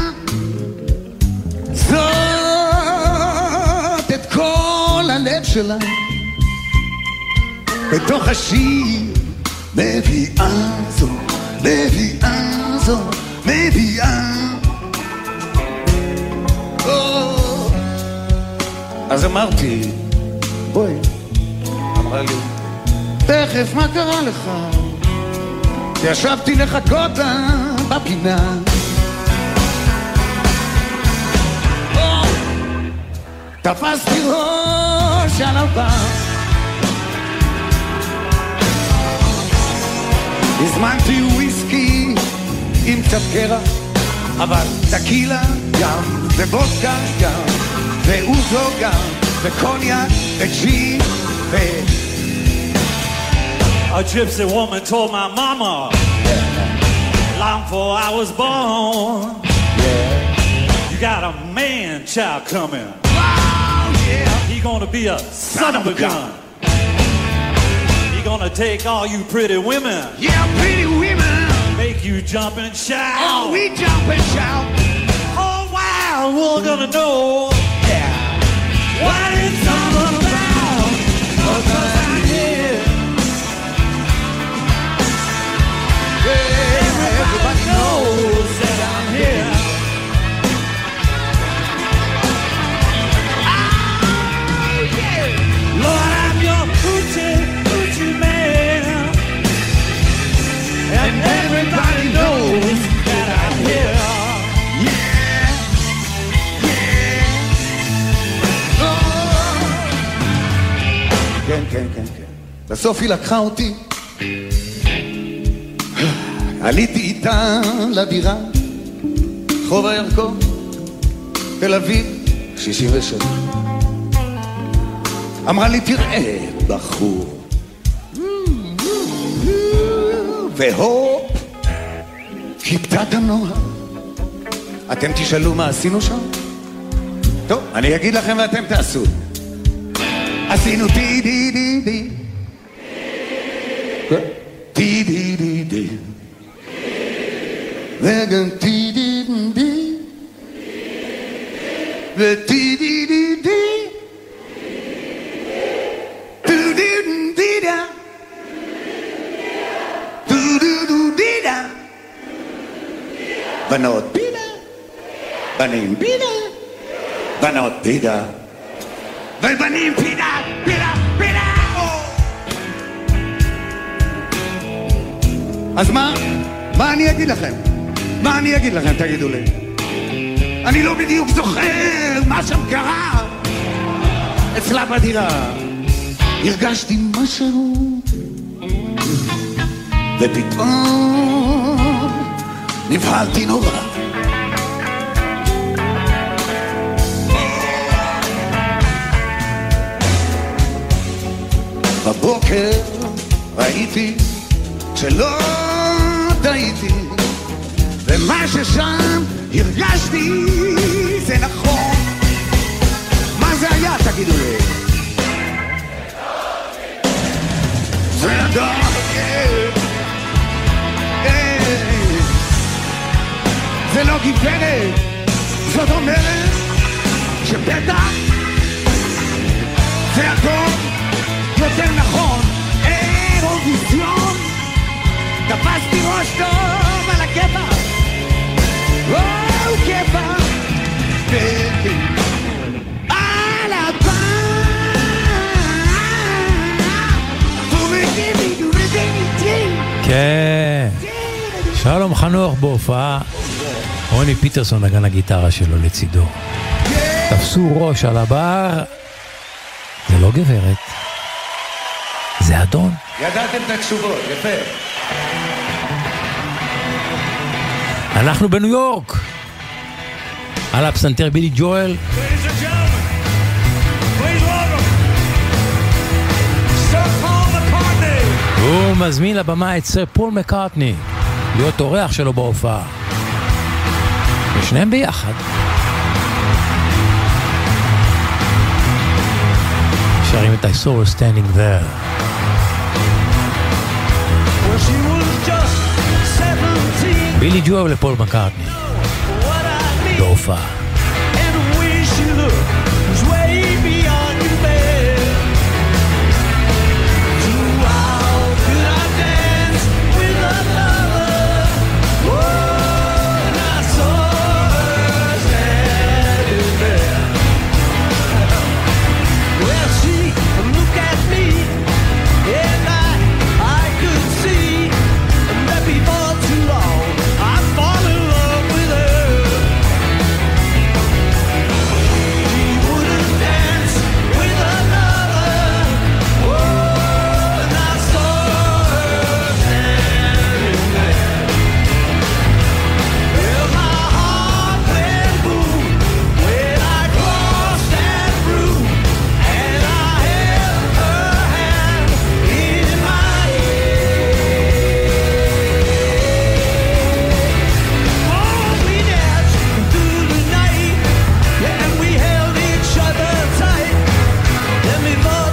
N: הלב שלה. בתוך השיר מביאה זו, מביאה זו, מביאה. אז אמרתי, בואי, אמרה לי, תכף, מה קרה לך? ישבתי לחכות בפינה תפסתי ראש על הבא הזמנתי וויסקי עם קצת קרח אבל טקילה גם ובודקה גם ואוזו גם וקוניאק וג'י ו...
O: A gypsy woman told my mama yeah. long before I was born yeah. You got a man child coming He gonna be a son of a gun. He gonna take all you pretty women.
N: Yeah, pretty women.
O: Make you jump and shout.
N: Oh, we jump and shout.
O: Oh, world gonna know
N: בסוף היא לקחה אותי. עליתי איתה לדירה, רחוב הירקון, תל אביב, 67. אמרה לי, תראה, בחור. והופ, כיבתה את הנוער. אתם תשאלו מה עשינו שם? טוב, אני אגיד לכם ואתם תעשו. עשינו די די די די בידה ובנים פינה, פינה, פינה! אז מה? מה אני אגיד לכם? מה אני אגיד לכם, תגידו לי? אני לא בדיוק זוכר מה שם קרה אצלה בדירה. הרגשתי משהו, ופתאום נבהלתי נורא. ראיתי שלא טעיתי ומה ששם הרגשתי זה נכון מה זה היה תגידו לי? זה אדם, כן, כן. זה לא גברת זאת אומרת שבטח זה הכל יותר נכון, אירוויזיון תפסתי ראש טוב על הכיפאק וואו כיפאק על
F: כן. שלום חנוך בהופעה. רוני פיטרסון נגן הגיטרה שלו לצידו. תפסו ראש על הבר, זה לא גברת.
N: ידעתם את התשובות, יפה.
F: אנחנו בניו יורק. על הפסנתר בילי ג'ואל. הוא מזמין לבמה את סר פול מקארטני להיות אורח שלו בהופעה. ושניהם ביחד. שרים את I saw her standing there. בילי ג'ואל לפול מקארטני. בהופעה.
O: me more.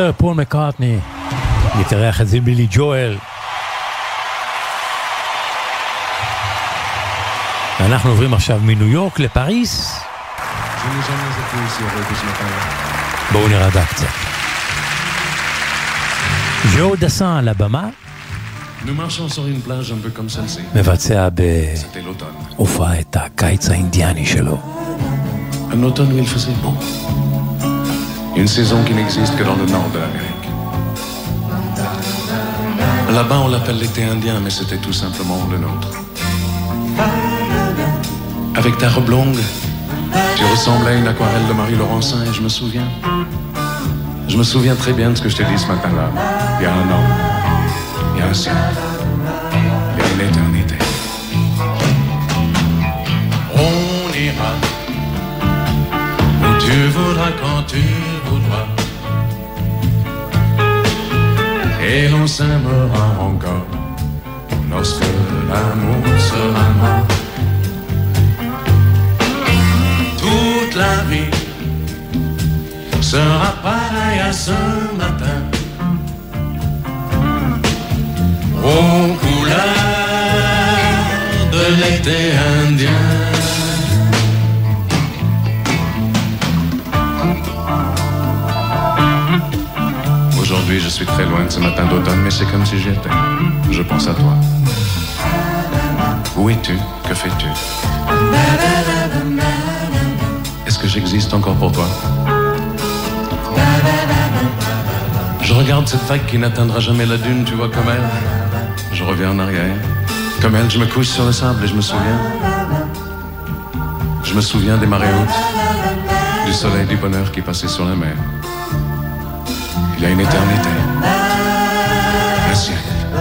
F: סר פול מקארטני יתארח את זה בילי ג'ואל. ואנחנו עוברים עכשיו מניו יורק לפריס. בואו נראה קצת. ז'ו דסן על הבמה. מבצע בהופעה את הקיץ האינדיאני שלו.
P: Un automne Une saison qui n'existe que dans le nord de l'Amérique. Là-bas, on l'appelle l'été indien, mais c'était tout simplement le nôtre. Avec ta robe longue, tu ressemblais à une aquarelle de Marie Laurencin et je me souviens. Je me souviens très bien de ce que je t'ai dit ce matin-là. Il y a un an, il y a un siècle, il y a une éternité. On ira où tu voudras quand tu Et l'on s'aimera encore lorsque l'amour sera mort. Toute la vie sera pareille à ce matin. Aux couleurs de l'été indien. Aujourd'hui, je suis très loin de ce matin d'automne, mais c'est comme si j'y étais. Je pense à toi. Où es-tu? Que fais-tu? Est-ce que j'existe encore pour toi? Je regarde cette vague qui n'atteindra jamais la dune, tu vois, comme elle. Je reviens en arrière. Comme elle, je me couche sur le sable et je me souviens. Je me souviens des marées hautes, du soleil, du bonheur qui passait sur la mer. Il y a une éternité. Un siècle. An.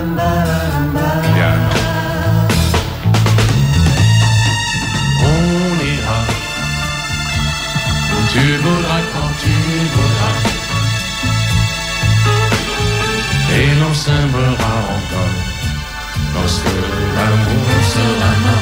P: On ira où tu voudras quand tu voudras. Et l'on s'aimera encore lorsque l'amour sera mort.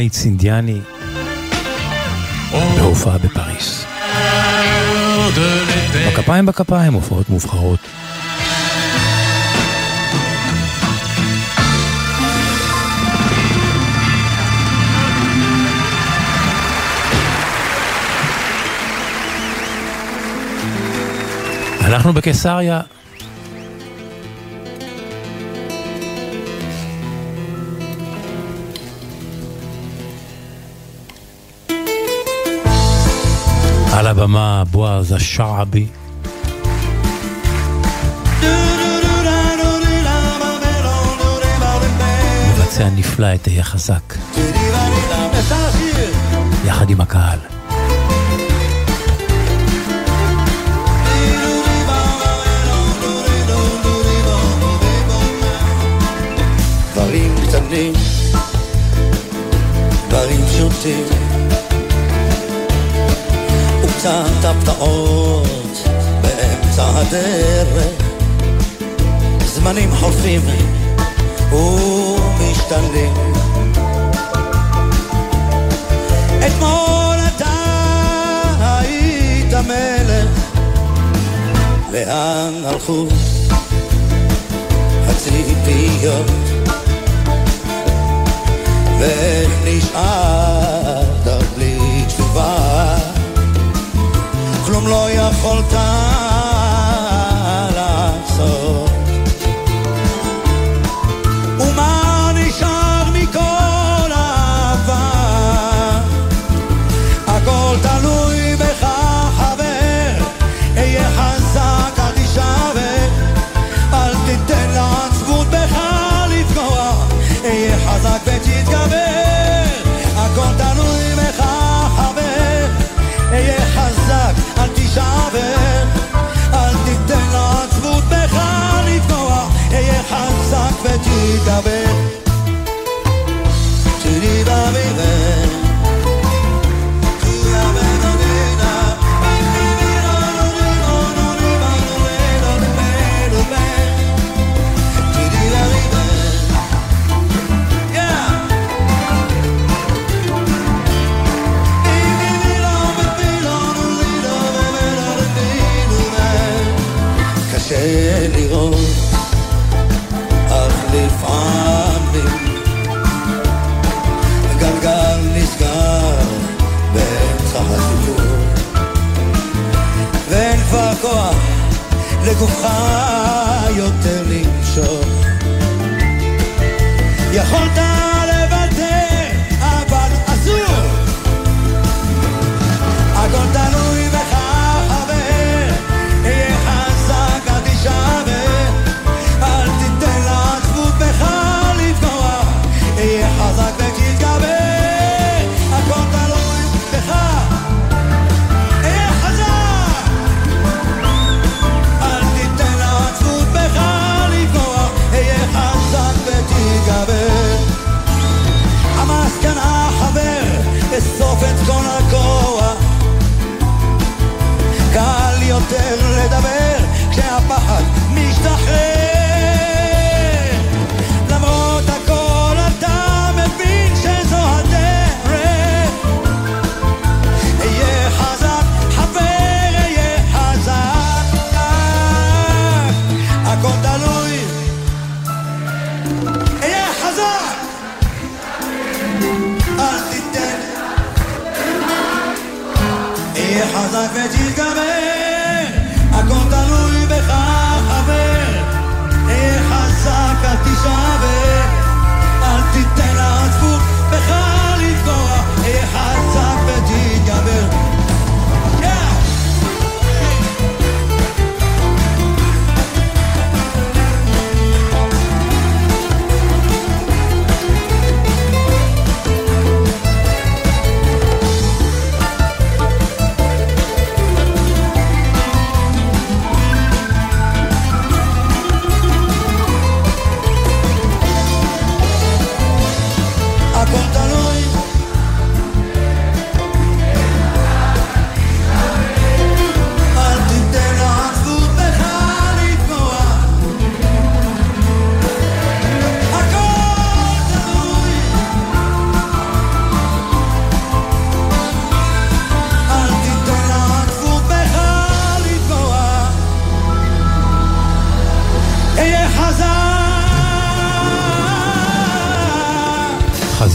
F: קיץ אינדיאני, בהופעה בפריס. בכפיים בכפיים, הופעות מובחרות. אנחנו בקיסריה. על הבמה בועז השעבי. מבצע נפלא את תהיה חזק, יחד עם הקהל.
Q: דברים קטנים, דברים פשוטים, וקצת הפתעות באמצע הדרך, זמנים חולפים ומשתנים. אתמול אתה היית מלך, לאן הלכו הציפיות ואיך נשארת כלום לא יכולת de chica,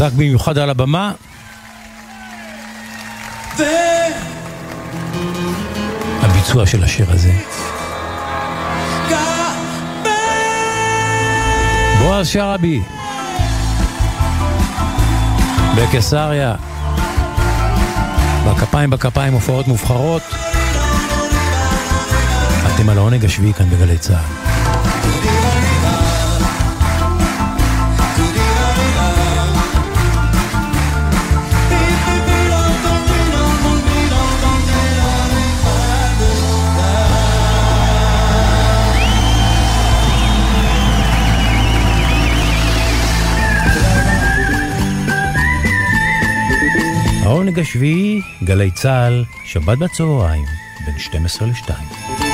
F: חזק במיוחד על הבמה. ו... הביצוע של השיר הזה. בועז שרעבי. בקיסריה. בכפיים בכפיים הופעות מובחרות. אתם על העונג השביעי כאן בגלי צה"ל. העונג השביעי, גלי צה"ל, שבת בצהריים, בין 12 ל-2.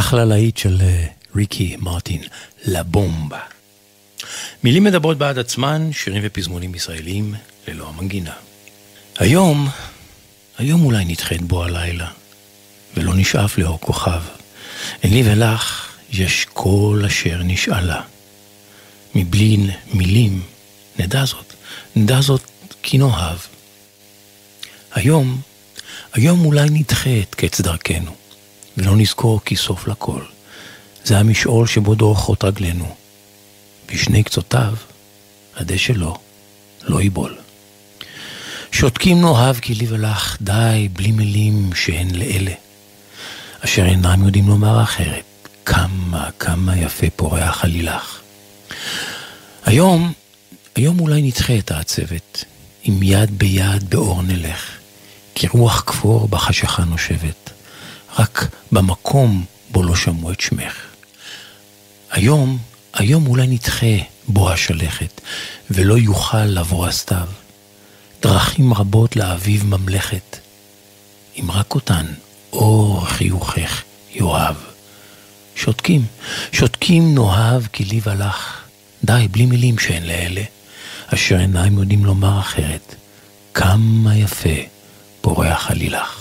F: אחלה להיט של אה, ריקי מרטין, לבומבה. מילים מדברות בעד עצמן, שירים ופזמונים ישראלים ללא המנגינה. היום, היום אולי נדחית בו הלילה, ולא נשאף לאור כוכב. אין לי ולך יש כל אשר נשאלה. מבלי מילים, נדע זאת, נדע זאת כי נאהב. היום, היום אולי נדחה את קץ דרכנו, ולא נזכור כי סוף לכל. זה המשעול שבו דורכות רגלינו. בשני קצותיו, הדשא לא, לא יבול. שותקים נאהב כי לי ולך, די, בלי מילים שהן לאלה. אשר אינם יודעים לומר אחרת, כמה, כמה יפה פורח עלילך. היום, היום אולי נדחה את העצבת, עם יד ביד באור נלך, כי רוח כפור בחשיכה נושבת, רק במקום בו לא שמעו את שמך. היום, היום אולי נדחה בו השלכת, ולא יוכל לבוא הסתיו. דרכים רבות לאביב ממלכת, אם רק אותן אור חיוכך יאהב. שותקים, שותקים נאהב כי לי ולך, די, בלי מילים שאין לאלה, אשר עיניים יודעים לומר אחרת, כמה יפה פורח עלילך.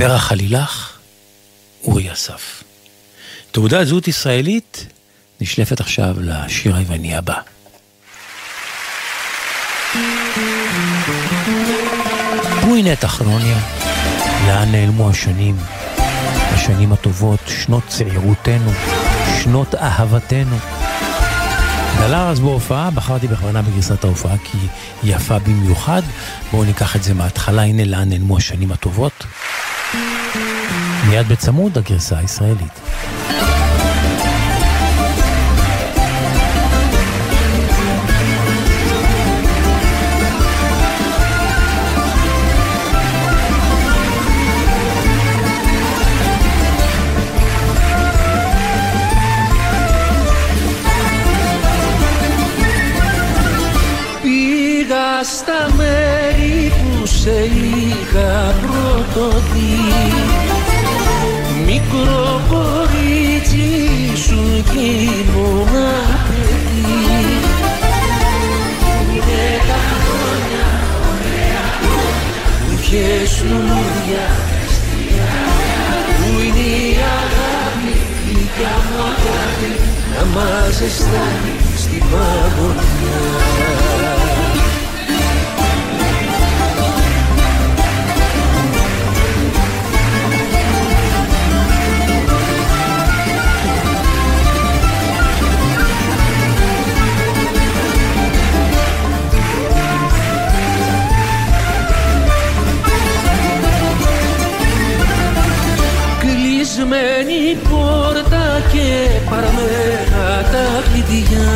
F: פרח עלילך, אורי אסף. תעודת זהות ישראלית נשלפת עכשיו לשיר היווני הבא. והנה תחרוניה, לאן נעלמו השנים? השנים הטובות, שנות צעירותנו, שנות אהבתנו. דלר אז בהופעה, בחרתי בכוונה בגרסת ההופעה כי היא יפה במיוחד. בואו ניקח את זה מההתחלה, הנה לאן נעלמו השנים הטובות. מיד בצמוד הגרסה הישראלית.
R: Πρώτο δει Μικρό κορίτσι σου γίνωνα παιδί. Είναι τα χρόνια ωραία. Που είχες λουλούδια Πού είναι η αγάπη, η μου αγάπη να μας ζεστάνει στην παγωνιά κλεισμένη πόρτα και παραμένα τα κλειδιά.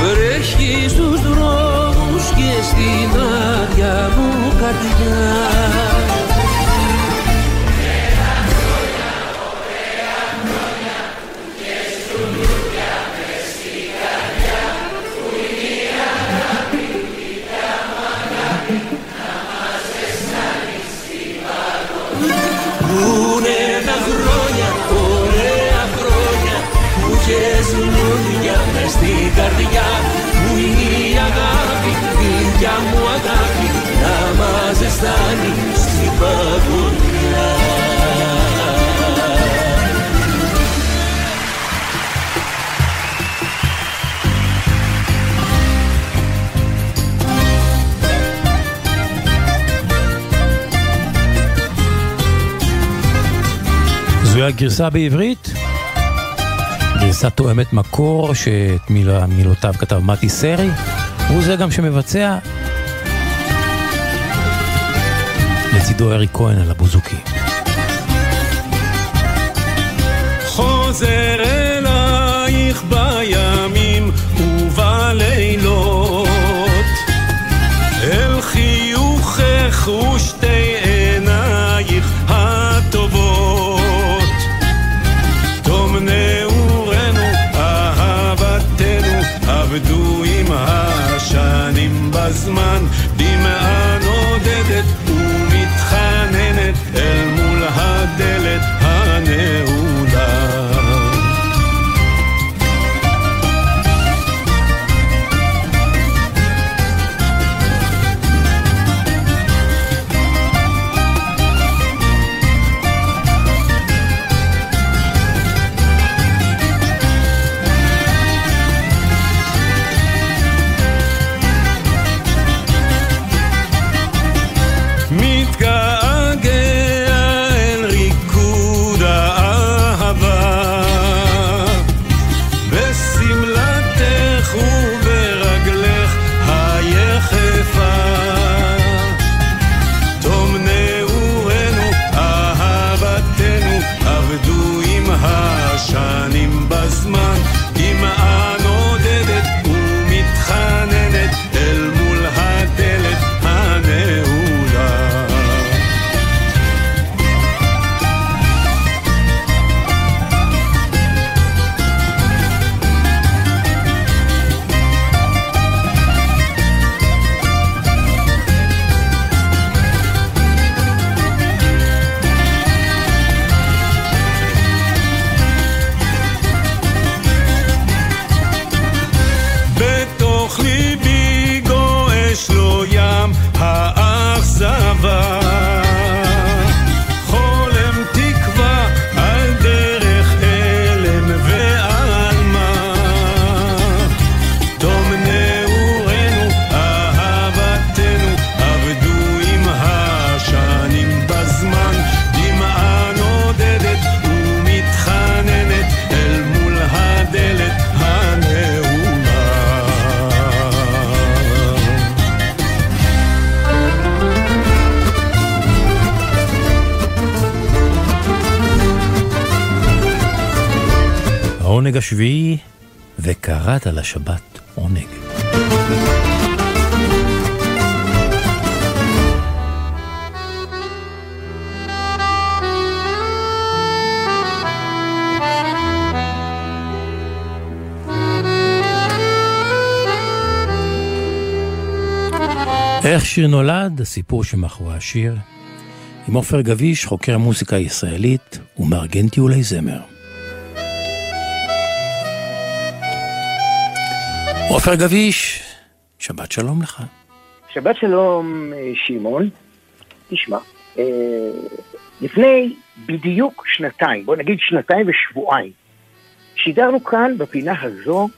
R: Βρέχει στους δρόμους και στην άδεια μου καρδιά
F: הגרסה בעברית? גרסה תואמת מקור שאת מיל... מילותיו כתב מתי סרי, הוא זה גם שמבצע. לצידו אריק כהן על הבוזוקי.
S: חוזר אלייך בימים ובלילות אל חיוכך ושתי השנים
F: השביעי, וקראת לשבת עונג. איך שיר נולד, הסיפור שמאחורי השיר, עם עופר גביש, חוקר מוזיקה ישראלית ומארגן טיולי זמר. עופר גביש, שבת שלום לך.
T: שבת שלום, אה, שמעון. תשמע, אה, לפני בדיוק שנתיים, בוא נגיד שנתיים ושבועיים, שידרנו כאן בפינה הזו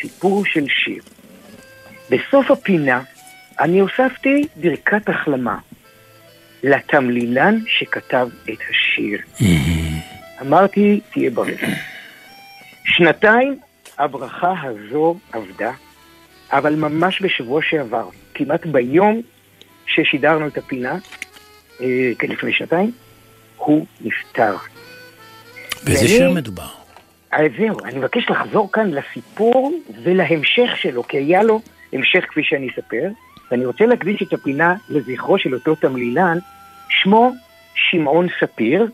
T: סיפור של שיר. בסוף הפינה אני הוספתי ברכת החלמה לתמלילן שכתב את השיר. אמרתי, תהיה בריא. שנתיים הברכה הזו עבדה, אבל ממש בשבוע שעבר, כמעט ביום ששידרנו את הפינה, אה, כן, לפני שנתיים, הוא נפטר.
F: באיזה שיר מדובר?
T: אז זהו, אני מבקש לחזור כאן לסיפור ולהמשך שלו, כי היה לו המשך כפי שאני אספר, ואני רוצה להקדיש את הפינה לזכרו של אותו תמלילן, שמו שמעון ספיר,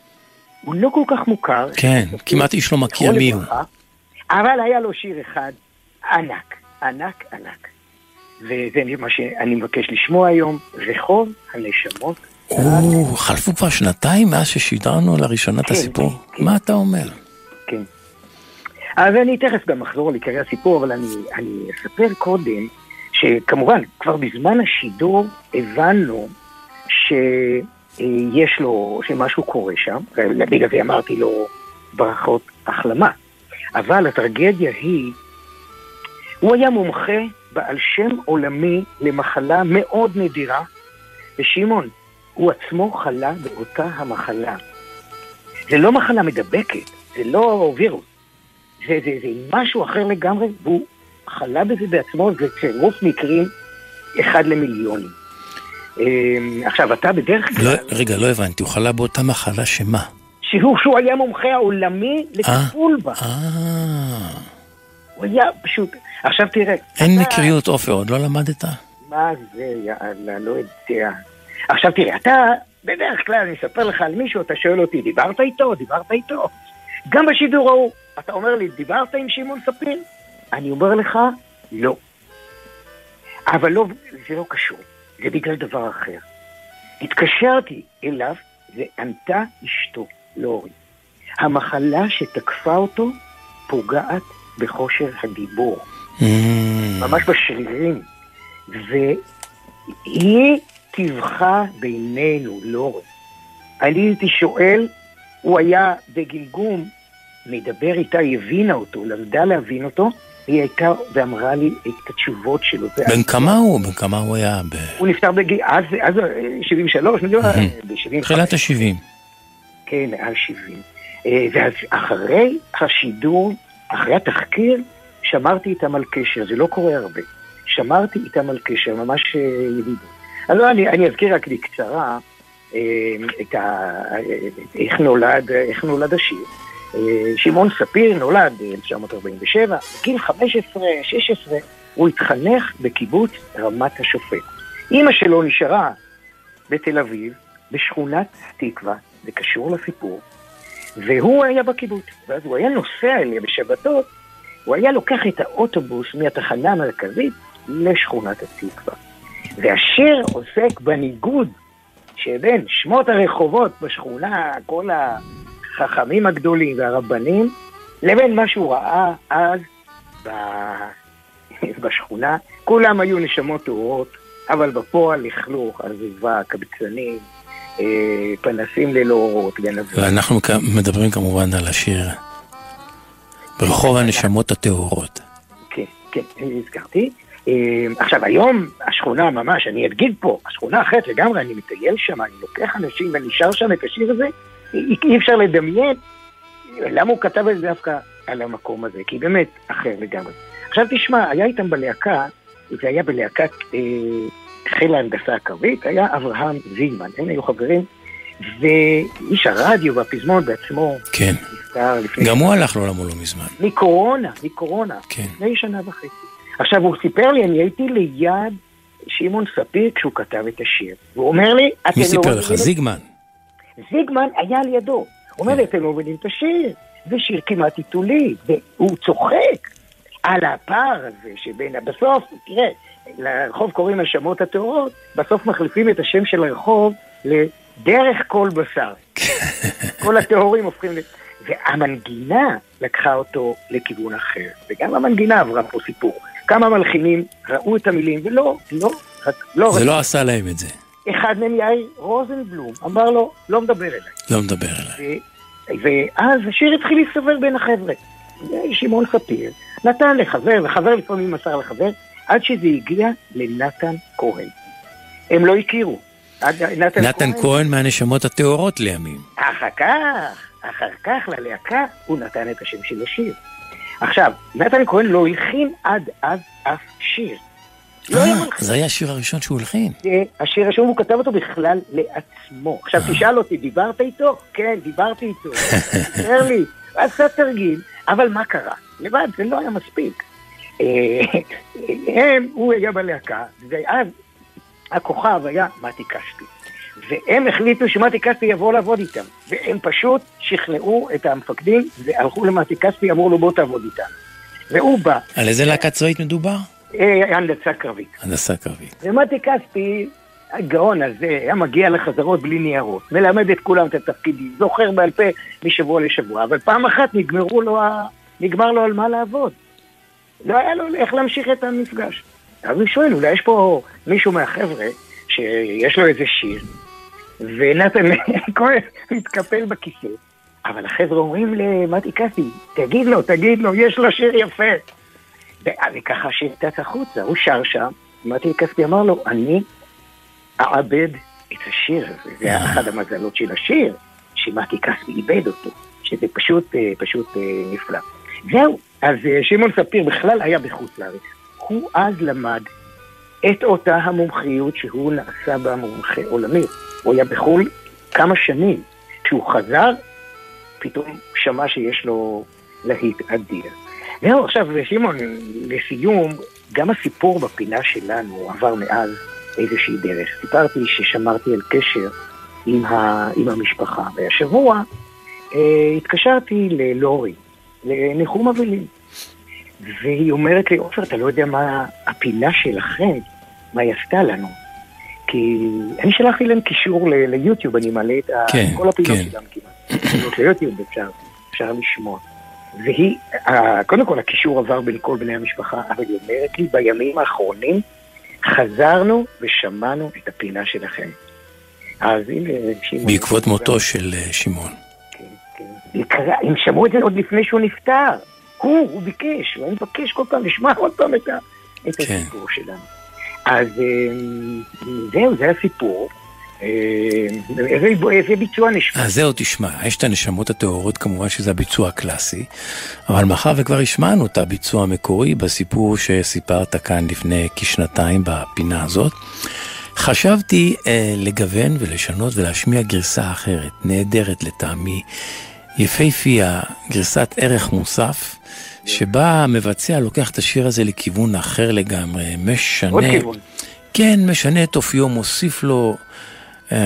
T: הוא לא כל כך מוכר.
F: כן, כמעט איש לא מכיר מי הוא.
T: אבל היה לו שיר אחד ענק, ענק, ענק. וזה מה שאני מבקש לשמוע היום, רחוב הנשמות.
F: או, חלפו כבר שנתיים מאז ששידרנו לראשונה את
T: כן,
F: הסיפור.
T: כן.
F: מה אתה אומר?
T: כן. אז אני תכף גם אחזור לעיקרי הסיפור, אבל אני, אני אספר קודם, שכמובן, כבר בזמן השידור הבנו שיש לו, שמשהו קורה שם, ובגלל זה אמרתי לו ברכות החלמה. אבל הטרגדיה היא, הוא היה מומחה בעל שם עולמי למחלה מאוד נדירה, ושמעון, הוא עצמו חלה באותה המחלה. זה לא מחלה מדבקת, זה לא וירוס, זה, זה, זה משהו אחר לגמרי, והוא חלה בזה בעצמו, זה צירוף מקרים אחד למיליונים. אמ, עכשיו, אתה בדרך כלל...
F: לא, רגע, לא הבנתי, הוא חלה באותה מחלה שמה?
T: שהוא, שהוא היה מומחה העולמי לטיפול בה.
F: אה,
T: הוא היה פשוט... עכשיו תראה.
F: אין
T: אתה-
F: מקריות עופר, עוד לא למדת?
T: מה זה, יאללה, לא יודע. עכשיו תראה, אתה, בדרך כלל אני אספר לך על מישהו, אתה שואל אותי, דיברת איתו? דיברת איתו? גם בשידור ההוא, אתה אומר לי, דיברת עם שמעון ספיר? אני אומר לך, לא. אבל לא, זה לא קשור, זה בגלל דבר אחר. התקשרתי אליו וענתה אשתו, לאורי. המחלה שתקפה אותו פוגעת בכושר הדיבור. ממש בשרירים. והיא טיווחה בינינו, לא. אני הייתי שואל, הוא היה בגמגום, מדבר איתה, היא הבינה אותו, למדה להבין אותו, והיא הייתה ואמרה לי את התשובות שלו.
F: בן כמה הוא? בן כמה הוא היה? ב-
T: הוא נפטר בגיל, אז, אז אה, 73, מדבר, ב-75.
F: תחילת ה-70.
T: כן, מעל 70. אה, ואז אחרי השידור, אחרי התחקיר, שמרתי איתם על קשר, זה לא קורה הרבה. שמרתי איתם על קשר, ממש אה, ידידות. אז לא, אני, אני אזכיר רק בקצרה אה, את ה, איך, נולד, איך נולד השיר. שמעון ספיר נולד ב-1947, בגיל 15-16 הוא התחנך בקיבוץ רמת השופט. אימא שלו נשארה בתל אביב, בשכונת תקווה, זה קשור לסיפור, והוא היה בקיבוץ, ואז הוא היה נוסע אליה בשבתות, הוא היה לוקח את האוטובוס מהתחנה המרכזית לשכונת התקווה. והשיר עוסק בניגוד שבין שמות הרחובות בשכונה, כל החכמים הגדולים והרבנים, לבין מה שהוא ראה אז ב... בשכונה. כולם היו נשמות טהורות, אבל בפועל לכלוך, עזיבה, קבצנים, פנסים ללא אורות, גנבים.
F: ואנחנו כ- מדברים כמובן על השיר ברחוב הנשמות הטהורות.
T: כן, כן, אני הזכרתי. אה, עכשיו, היום השכונה ממש, אני אגיד פה, השכונה אחרת לגמרי, אני מטייל שם, אני לוקח אנשים ואני שר שם את השיר הזה, אי, אי אפשר לדמיין למה הוא כתב את זה דווקא על המקום הזה, כי באמת אחר לגמרי. עכשיו תשמע, היה איתם בלהקה, זה היה בלהקת אה, חיל ההנדסה הקרבית, היה אברהם זילמן, הם היו חברים, ואיש הרדיו והפזמון בעצמו,
F: כן.
T: נפטר לפני...
F: גם הוא הלך לעולמו לא מזמן.
T: מקורונה, מקורונה.
F: כן.
T: לפני שנה וחצי. עכשיו, הוא סיפר לי, אני הייתי ליד שמעון ספיר כשהוא כתב את השיר. והוא אומר לי, אתם
F: מי
T: לא...
F: סיפר לך?
T: מבינים את-"
F: זיגמן.
T: זיגמן היה לידו. הוא אומר לי, אתם לא מבינים את השיר. זה שיר כמעט עיתולי, והוא צוחק על הפער הזה שבין... בסוף, תראה, לרחוב קוראים השמות הטהורות, בסוף מחליפים את השם של הרחוב לדרך כל בשר. כל הטהורים הופכים ל... והמנגינה לקחה אותו לכיוון אחר, וגם המנגינה עברה פה סיפור. כמה מלחינים ראו את המילים, ולא, לא, לא,
F: זה לא עשה להם את זה.
T: אחד מהם יאיר רוזנבלום, אמר לו, לא מדבר אליי.
F: לא מדבר אליי.
T: ואז השיר התחיל להסתובב בין החבר'ה. שמעון ספיר נתן לחבר, וחבר לפעמים מסר לחבר, עד שזה הגיע לנתן כהן. הם לא הכירו. נתן,
F: נתן כהן מהנשמות הטהורות לימים.
T: אחר כך, אחר כך ללהקה הוא נתן את השם של השיר. עכשיו, נתן כהן לא הלחין עד אז אף שיר. לא
F: אה. זה היה השיר הראשון שהוא הלחין.
T: זה השיר הראשון, הוא כתב אותו בכלל לעצמו. עכשיו תשאל אותי, דיברת איתו? כן, דיברתי איתו. סיפר לי, עשה תרגיל, אבל מה קרה? לבד, זה לא היה מספיק. אה, הם, הוא היה בלהקה, ואז הכוכב היה מתי כספי. והם החליטו שמתי כספי יבוא לעבוד איתם. והם פשוט שכנעו את המפקדים, והלכו למתי כספי, אמרו לו בוא תעבוד איתנו. והוא בא,
F: על איזה להקה צבאית מדובר?
T: אה, הנדסה קרבית.
F: הנדסה קרבית.
T: ומתי כספי, הגאון הזה, היה מגיע לחזרות בלי ניירות, מלמד את כולם את התפקידים, זוכר בעל פה משבוע לשבוע, אבל פעם אחת נגמרו לו. נגמר לו על מה לעבוד. לא היה לו איך להמשיך את המפגש. אז הוא שואל, אולי יש פה מישהו מהחבר'ה שיש לו איזה שיר, ונתן כהן מתקפל בכיסא, אבל החבר'ה אומרים למתי כספי, תגיד לו, תגיד לו, יש לו שיר יפה. וככה השיר טס החוצה, הוא שר שם, מתי כספי אמר לו, אני אעבד את השיר הזה. זה היה אחד המזלות של השיר, שמתי כספי איבד אותו, שזה פשוט, אה, פשוט אה, נפלא. זהו, אז אה, שמעון ספיר בכלל היה בחוץ לארץ. הוא אז למד את אותה המומחיות שהוא נעשה בה מומחה עולמי. הוא היה בחו"ל כמה שנים. כשהוא חזר, פתאום שמע שיש לו להיט אדיר. זהו, עכשיו, שמעון, לסיום, גם הסיפור בפינה שלנו עבר מאז איזושהי דרך. סיפרתי ששמרתי על קשר עם, ה, עם המשפחה, והשבוע אה, התקשרתי ללורי, לניחום אבלים, והיא אומרת לי, עופר, אתה לא יודע מה הפינה שלכם, מה היא עשתה לנו. כי אני שלחתי להם קישור ל- ליוטיוב, אני מעלה את
F: כן,
T: כל הפינות
F: כן.
T: שלהם כמעט. פינות ליוטיוב אפשר, אפשר לשמוע. והיא, קודם כל הקישור עבר בין כל בני המשפחה, אבל היא אומרת לי, בימים האחרונים חזרנו ושמענו את הפינה שלכם. אז הנה, שמעון.
F: בעקבות מותו של אה, שמעון.
T: הם שמעו את זה עוד לפני שהוא נפטר. הוא, הוא ביקש, הוא מבקש כל פעם לשמוע עוד פעם את, ה, את
F: כן.
T: הסיפור שלנו. אז אמ, זהו, זה הסיפור. איזה, איזה ביצוע נשמע.
F: אז זהו, תשמע, יש את הנשמות הטהורות, כמובן שזה הביצוע הקלאסי, אבל מאחר וכבר השמענו את הביצוע המקורי בסיפור שסיפרת כאן לפני כשנתיים בפינה הזאת, חשבתי אה, לגוון ולשנות ולהשמיע גרסה אחרת, נהדרת לטעמי, יפייפייה, גרסת ערך מוסף, שבה המבצע לוקח את השיר הזה לכיוון אחר לגמרי, משנה... כן, משנה את אופיו, מוסיף לו אמ,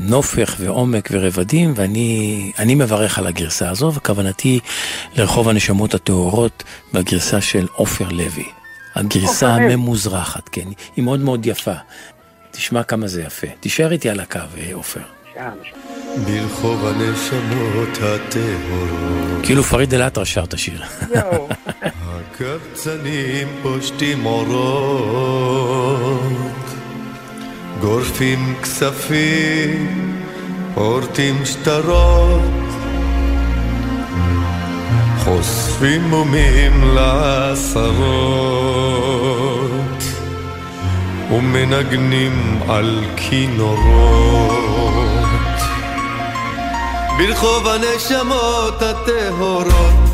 F: נופך ועומק ורבדים, ואני אני מברך על הגרסה הזו, וכוונתי לרחוב הנשמות הטהורות בגרסה של עופר לוי. הגרסה. הממוזרחת, כן, היא מאוד מאוד יפה. תשמע כמה זה יפה. תישאר איתי על הקו, אה, עופר.
C: ברחוב הנשמות הטהורות.
F: כאילו פריד אל-עטרה שר את השיר.
C: הקבצנים פושטים אורות גורפים כספים, פורטים שטרות חושפים מומים לעשרות ומנגנים על כינורות ברחוב הנשמות הטהורות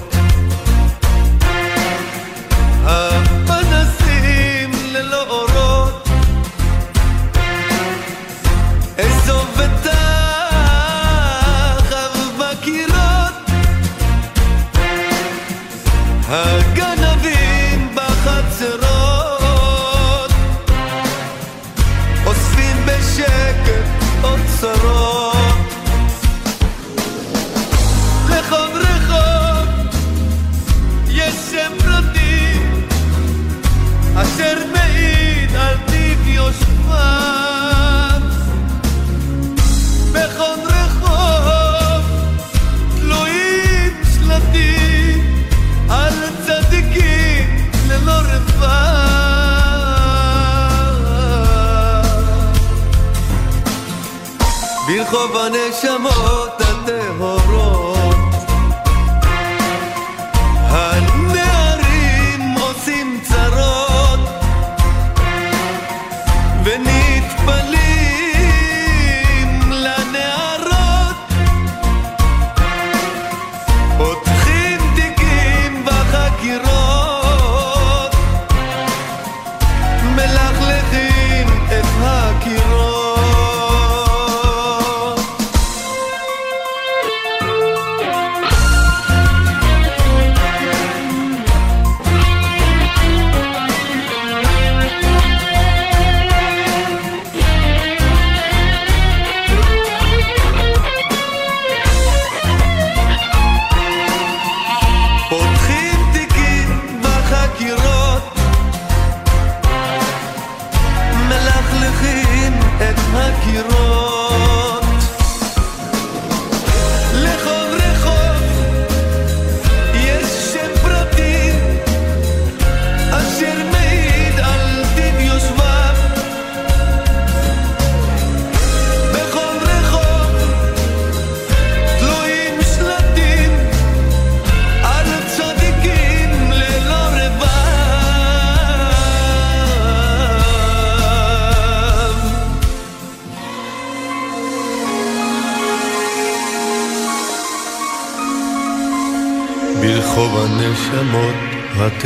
C: הנשמות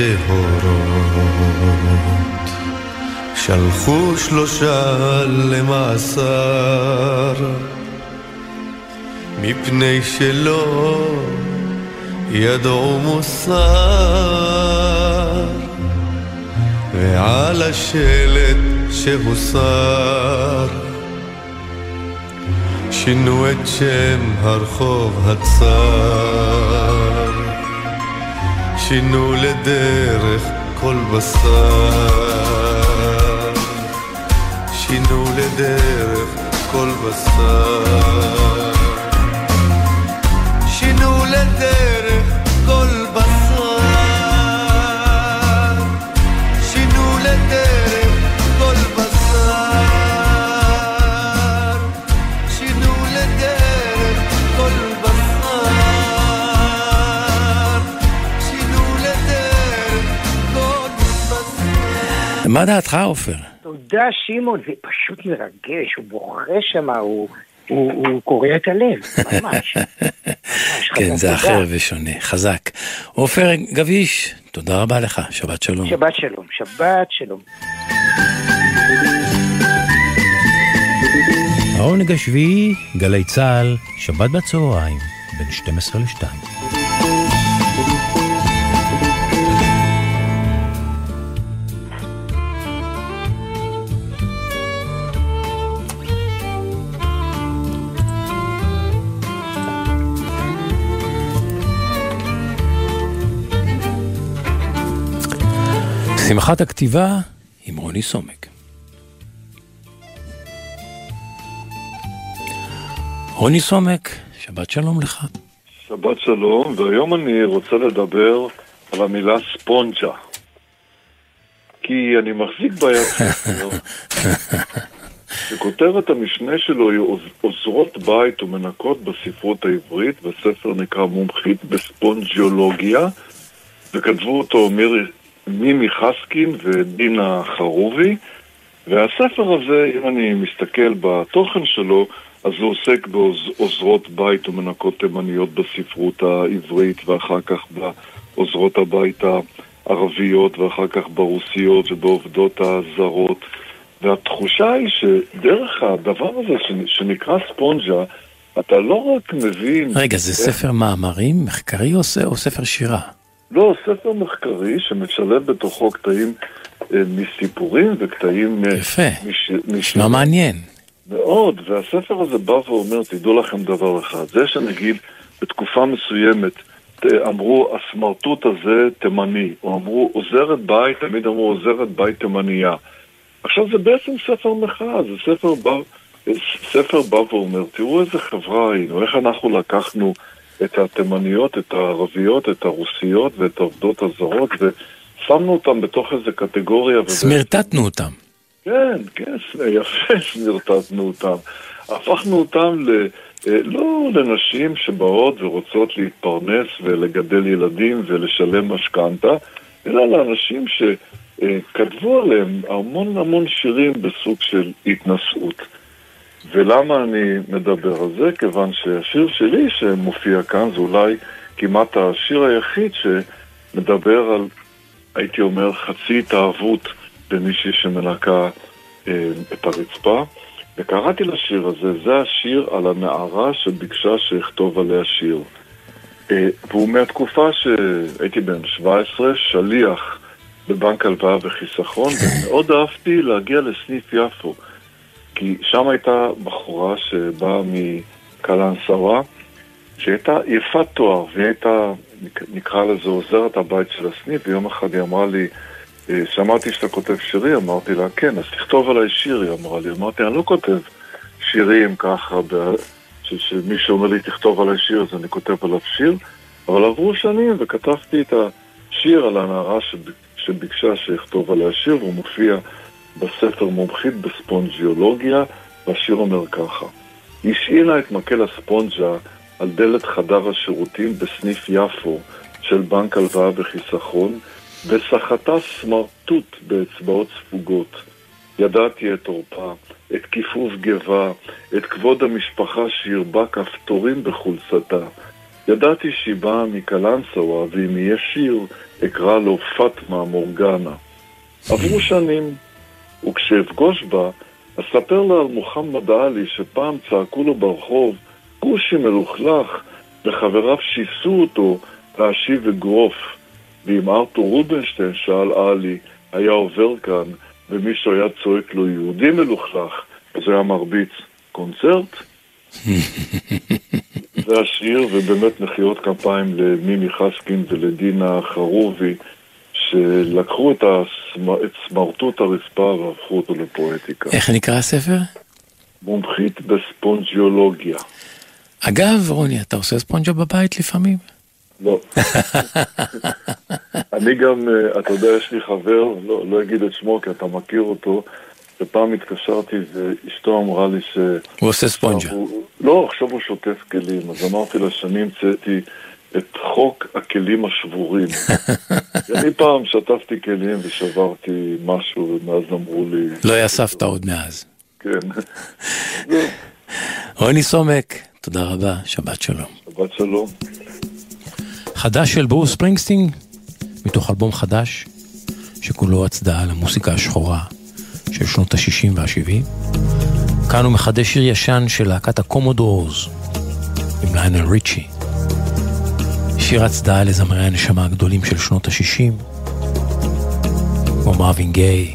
C: הטהורות שלחו שלושה למאסר מפני שלא ידעו מוסר. ועל השלט שהוסר שינו את שם הרחוב הצר שינו לדרך כל בשר. שינו לדרך כל בשר. שינו לדרך
F: מה דעתך, עופר?
T: תודה, שמעון, זה פשוט מרגש, הוא בוכה שם, הוא... הוא, הוא קורע את הלב, ממש.
F: כן, זה אחר ושונה, חזק. עופר גביש, תודה רבה לך, שבת שלום.
T: שבת שלום, שבת שלום.
F: העונג השביעי, גלי צה"ל, שבת בצהריים, בין 12 ל-2. שמחת הכתיבה עם רוני סומק. רוני סומק, שבת שלום לך.
U: שבת שלום, והיום אני רוצה לדבר על המילה ספונג'ה. כי אני מחזיק ביד ספר, שכותרת המשנה שלו היא עוז- עוזרות בית ומנקות בספרות העברית, בספר נקרא מומחית בספונג'יולוגיה, וכתבו אותו מירי, מימי חסקין ודינה חרובי, והספר הזה, אם אני מסתכל בתוכן שלו, אז הוא עוסק בעוזרות בית ומנקות תימניות בספרות העברית, ואחר כך בעוזרות הבית הערביות, ואחר כך ברוסיות ובעובדות הזרות. והתחושה היא שדרך הדבר הזה שנקרא ספונג'ה, אתה לא רק מבין...
F: רגע, זה
U: איך-
F: ספר מאמרים מחקרי או או ספר שירה?
U: לא, ספר מחקרי שמשלב בתוכו קטעים אה, מסיפורים וקטעים... אה,
F: יפה.
U: מש-
F: נשמע
U: משירים.
F: מעניין.
U: מאוד, והספר הזה בא ואומר, תדעו לכם דבר אחד, זה שנגיד בתקופה מסוימת אמרו הסמרטוט הזה תימני, או אמרו עוזרת בית, תמיד אמרו עוזרת בית תימנייה. עכשיו זה בעצם ספר מחאה, זה ספר בא, ספר בא ואומר, תראו איזה חברה היינו, איך אנחנו לקחנו את התימניות, את הערביות, את הרוסיות ואת העובדות הזרות, ושמנו אותם בתוך איזה קטגוריה.
F: סמרטטנו אותם.
U: כן, כן, יפה שנרתטנו אותם. הפכנו אותם ל... אה, לא לנשים שבאות ורוצות להתפרנס ולגדל ילדים ולשלם משכנתה, אלא לאנשים שכתבו עליהם המון המון שירים בסוג של התנשאות. ולמה אני מדבר על זה? כיוון שהשיר שלי שמופיע כאן זה אולי כמעט השיר היחיד שמדבר על, הייתי אומר, חצי התאהבות במישהי שמנקה אה, את הרצפה. וקראתי לשיר הזה, זה השיר על הנערה שביקשה שאכתוב עליה שיר. אה, והוא מהתקופה שהייתי בן 17, שליח בבנק הלוואה וחיסכון, ומאוד אהבתי להגיע לסניף יפו. כי שם הייתה בחורה שבאה מקלנסווה, שהייתה יפת תואר, והיא הייתה, נק- נקרא לזה עוזרת הבית של הסניף, ויום אחד היא אמרה לי, אה, שמעתי שאתה כותב שירים, אמרתי לה, כן, אז תכתוב עליי שיר, היא אמרה לי, אמרתי, אני לא כותב שירים ככה, ב... ש- שמישהו אומר לי, תכתוב עליי שיר, אז אני כותב עליו שיר, אבל עברו שנים וכתבתי את השיר על הנערה שב... שביקשה שאכתוב עליה שיר, והוא מופיע בספר מומחית בספונג'יולוגיה, והשיר אומר ככה: השאילה את מקל הספונג'ה על דלת חדר השירותים בסניף יפו של בנק הלוואה וחיסכון, וסחטה סמרטוט באצבעות ספוגות. ידעתי את עורפה, את כיפוף גבה, את כבוד המשפחה שהרבה כפתורים בחולצתה. ידעתי שהיא באה מקלנסווה, ואם יהיה שיר, אקרא לו פטמה מורגנה. עברו שנים, וכשאפגוש בה, אספר לה על מוחמד עלי שפעם צעקו לו ברחוב, כושי מלוכלך, וחבריו שיסו אותו להשיב אגרוף. ואם ארתור רובינשטיין, שאל עלי, היה עובר כאן, ומישהו היה צועק לו יהודי מלוכלך, אז היה מרביץ. קונצרט? זה השיר, ובאמת מחיאות כפיים למימי חסקין ולדינה חרובי, שלקחו את, הסמ... את סמרטוט הרצפה והפכו אותו לפואטיקה.
F: איך נקרא הספר?
U: מומחית בספונג'יולוגיה.
F: אגב, רוני, אתה עושה ספונג'ה בבית לפעמים?
U: לא. אני גם, אה, אתה יודע, יש לי חבר, לא, לא אגיד את שמו כי אתה מכיר אותו, שפעם התקשרתי ואשתו אמרה לי ש...
F: הוא עושה ספונג'ה.
U: הוא, לא, עכשיו הוא שוטף כלים, אז אמרתי לה שאני המצאתי את חוק הכלים השבורים. אני פעם שטפתי כלים ושברתי משהו, ומאז אמרו לי...
F: לא יספת עוד מאז.
U: כן.
F: רוני סומק, תודה רבה, שבת שלום.
U: שבת שלום.
F: חדש של ברוס ספרינגסטין, מתוך אלבום חדש, שכולו הצדעה למוסיקה השחורה של שנות ה-60 וה-70. כאן הוא מחדש שיר ישן של להקת הקומודורס, עם ליינל ריצ'י. שיר הצדעה לזמרי הנשמה הגדולים של שנות ה-60, כמו מרווין גיי,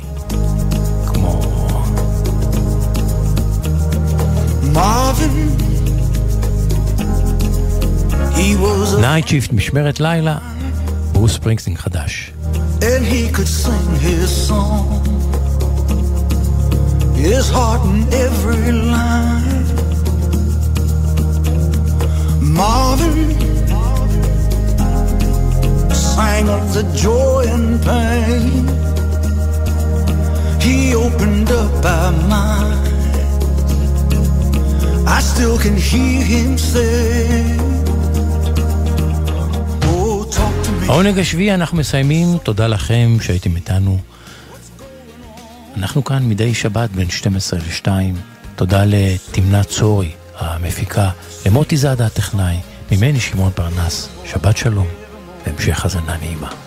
F: כמו Nightshift, משמרת לילה, ברוס ספרינגסטין חדש.
Q: and he could sing his song. His heart in every line.
F: העונג השביעי אנחנו מסיימים, תודה לכם שהייתם איתנו. אנחנו כאן מדי שבת בין 12 ל-2. תודה לתמנת צורי, המפיקה, למוטי זאדה הטכנאי, ממני שמעון פרנס. שבת שלום, והמשך האזנה נעימה.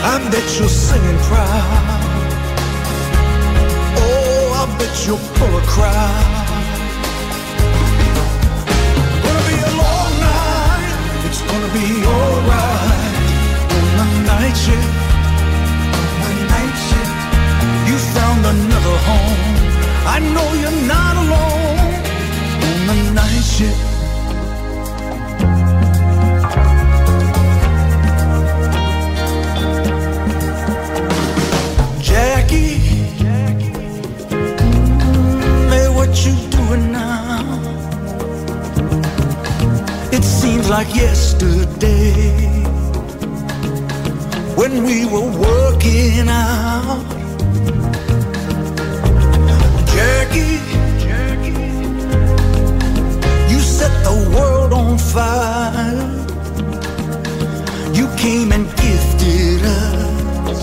Q: I bet you're singing proud. Oh, I bet you're full of crowd. Gonna be a long night. It's
V: gonna be alright oh, on the night shift. On the night shift, you found another home. I know you're not alone oh, on the night shift. What you're doing now? It seems like yesterday when we were working out. Jackie, you set the world on fire. You came and gifted us.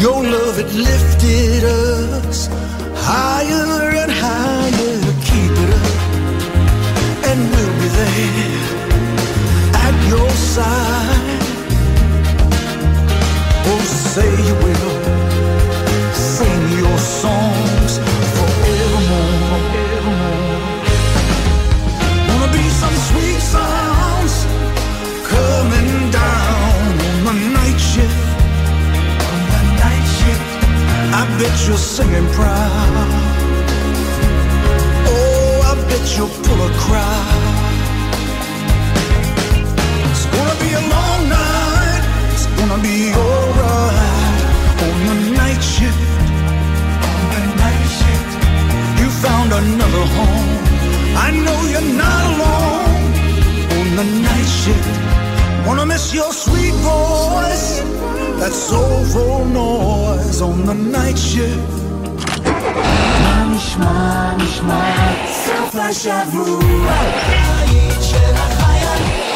V: Your love, it lifted us higher and higher. Keep it up, and we'll be there at your side. Oh, say you will bet you're singing proud. Oh, I bet you'll pull a crowd. It's gonna be a long night. It's gonna be alright on the night shift. On the night shift, you found another home. I know you're not alone on the night shift. Wanna miss your sweet voice, that soulful noise on the night shift. מה נשמע, נשמע, סוף השבוע, בית של החיילים.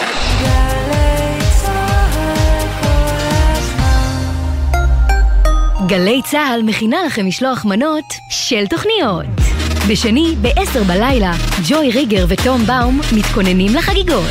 W: גלי צה"ל מכינה לכם משלוח מנות של תוכניות. בשני, ב-10 בלילה, ג'וי ריגר וטום באום מתכוננים לחגיגות.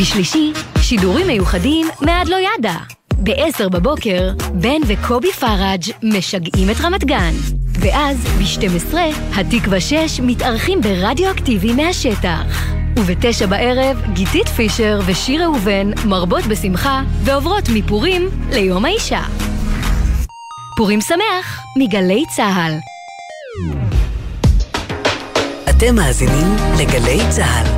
W: בשלישי, שידורים מיוחדים מעד לא ידע. ב-10 בבוקר, בן וקובי פראג' משגעים את רמת גן. ואז, ב-12, התקווה 6 מתארחים ברדיואקטיבי מהשטח. ובתשע בערב, גיתית פישר ושיר ראובן מרבות בשמחה ועוברות מפורים ליום האישה. פורים שמח מגלי צה"ל.
B: אתם מאזינים לגלי צה"ל.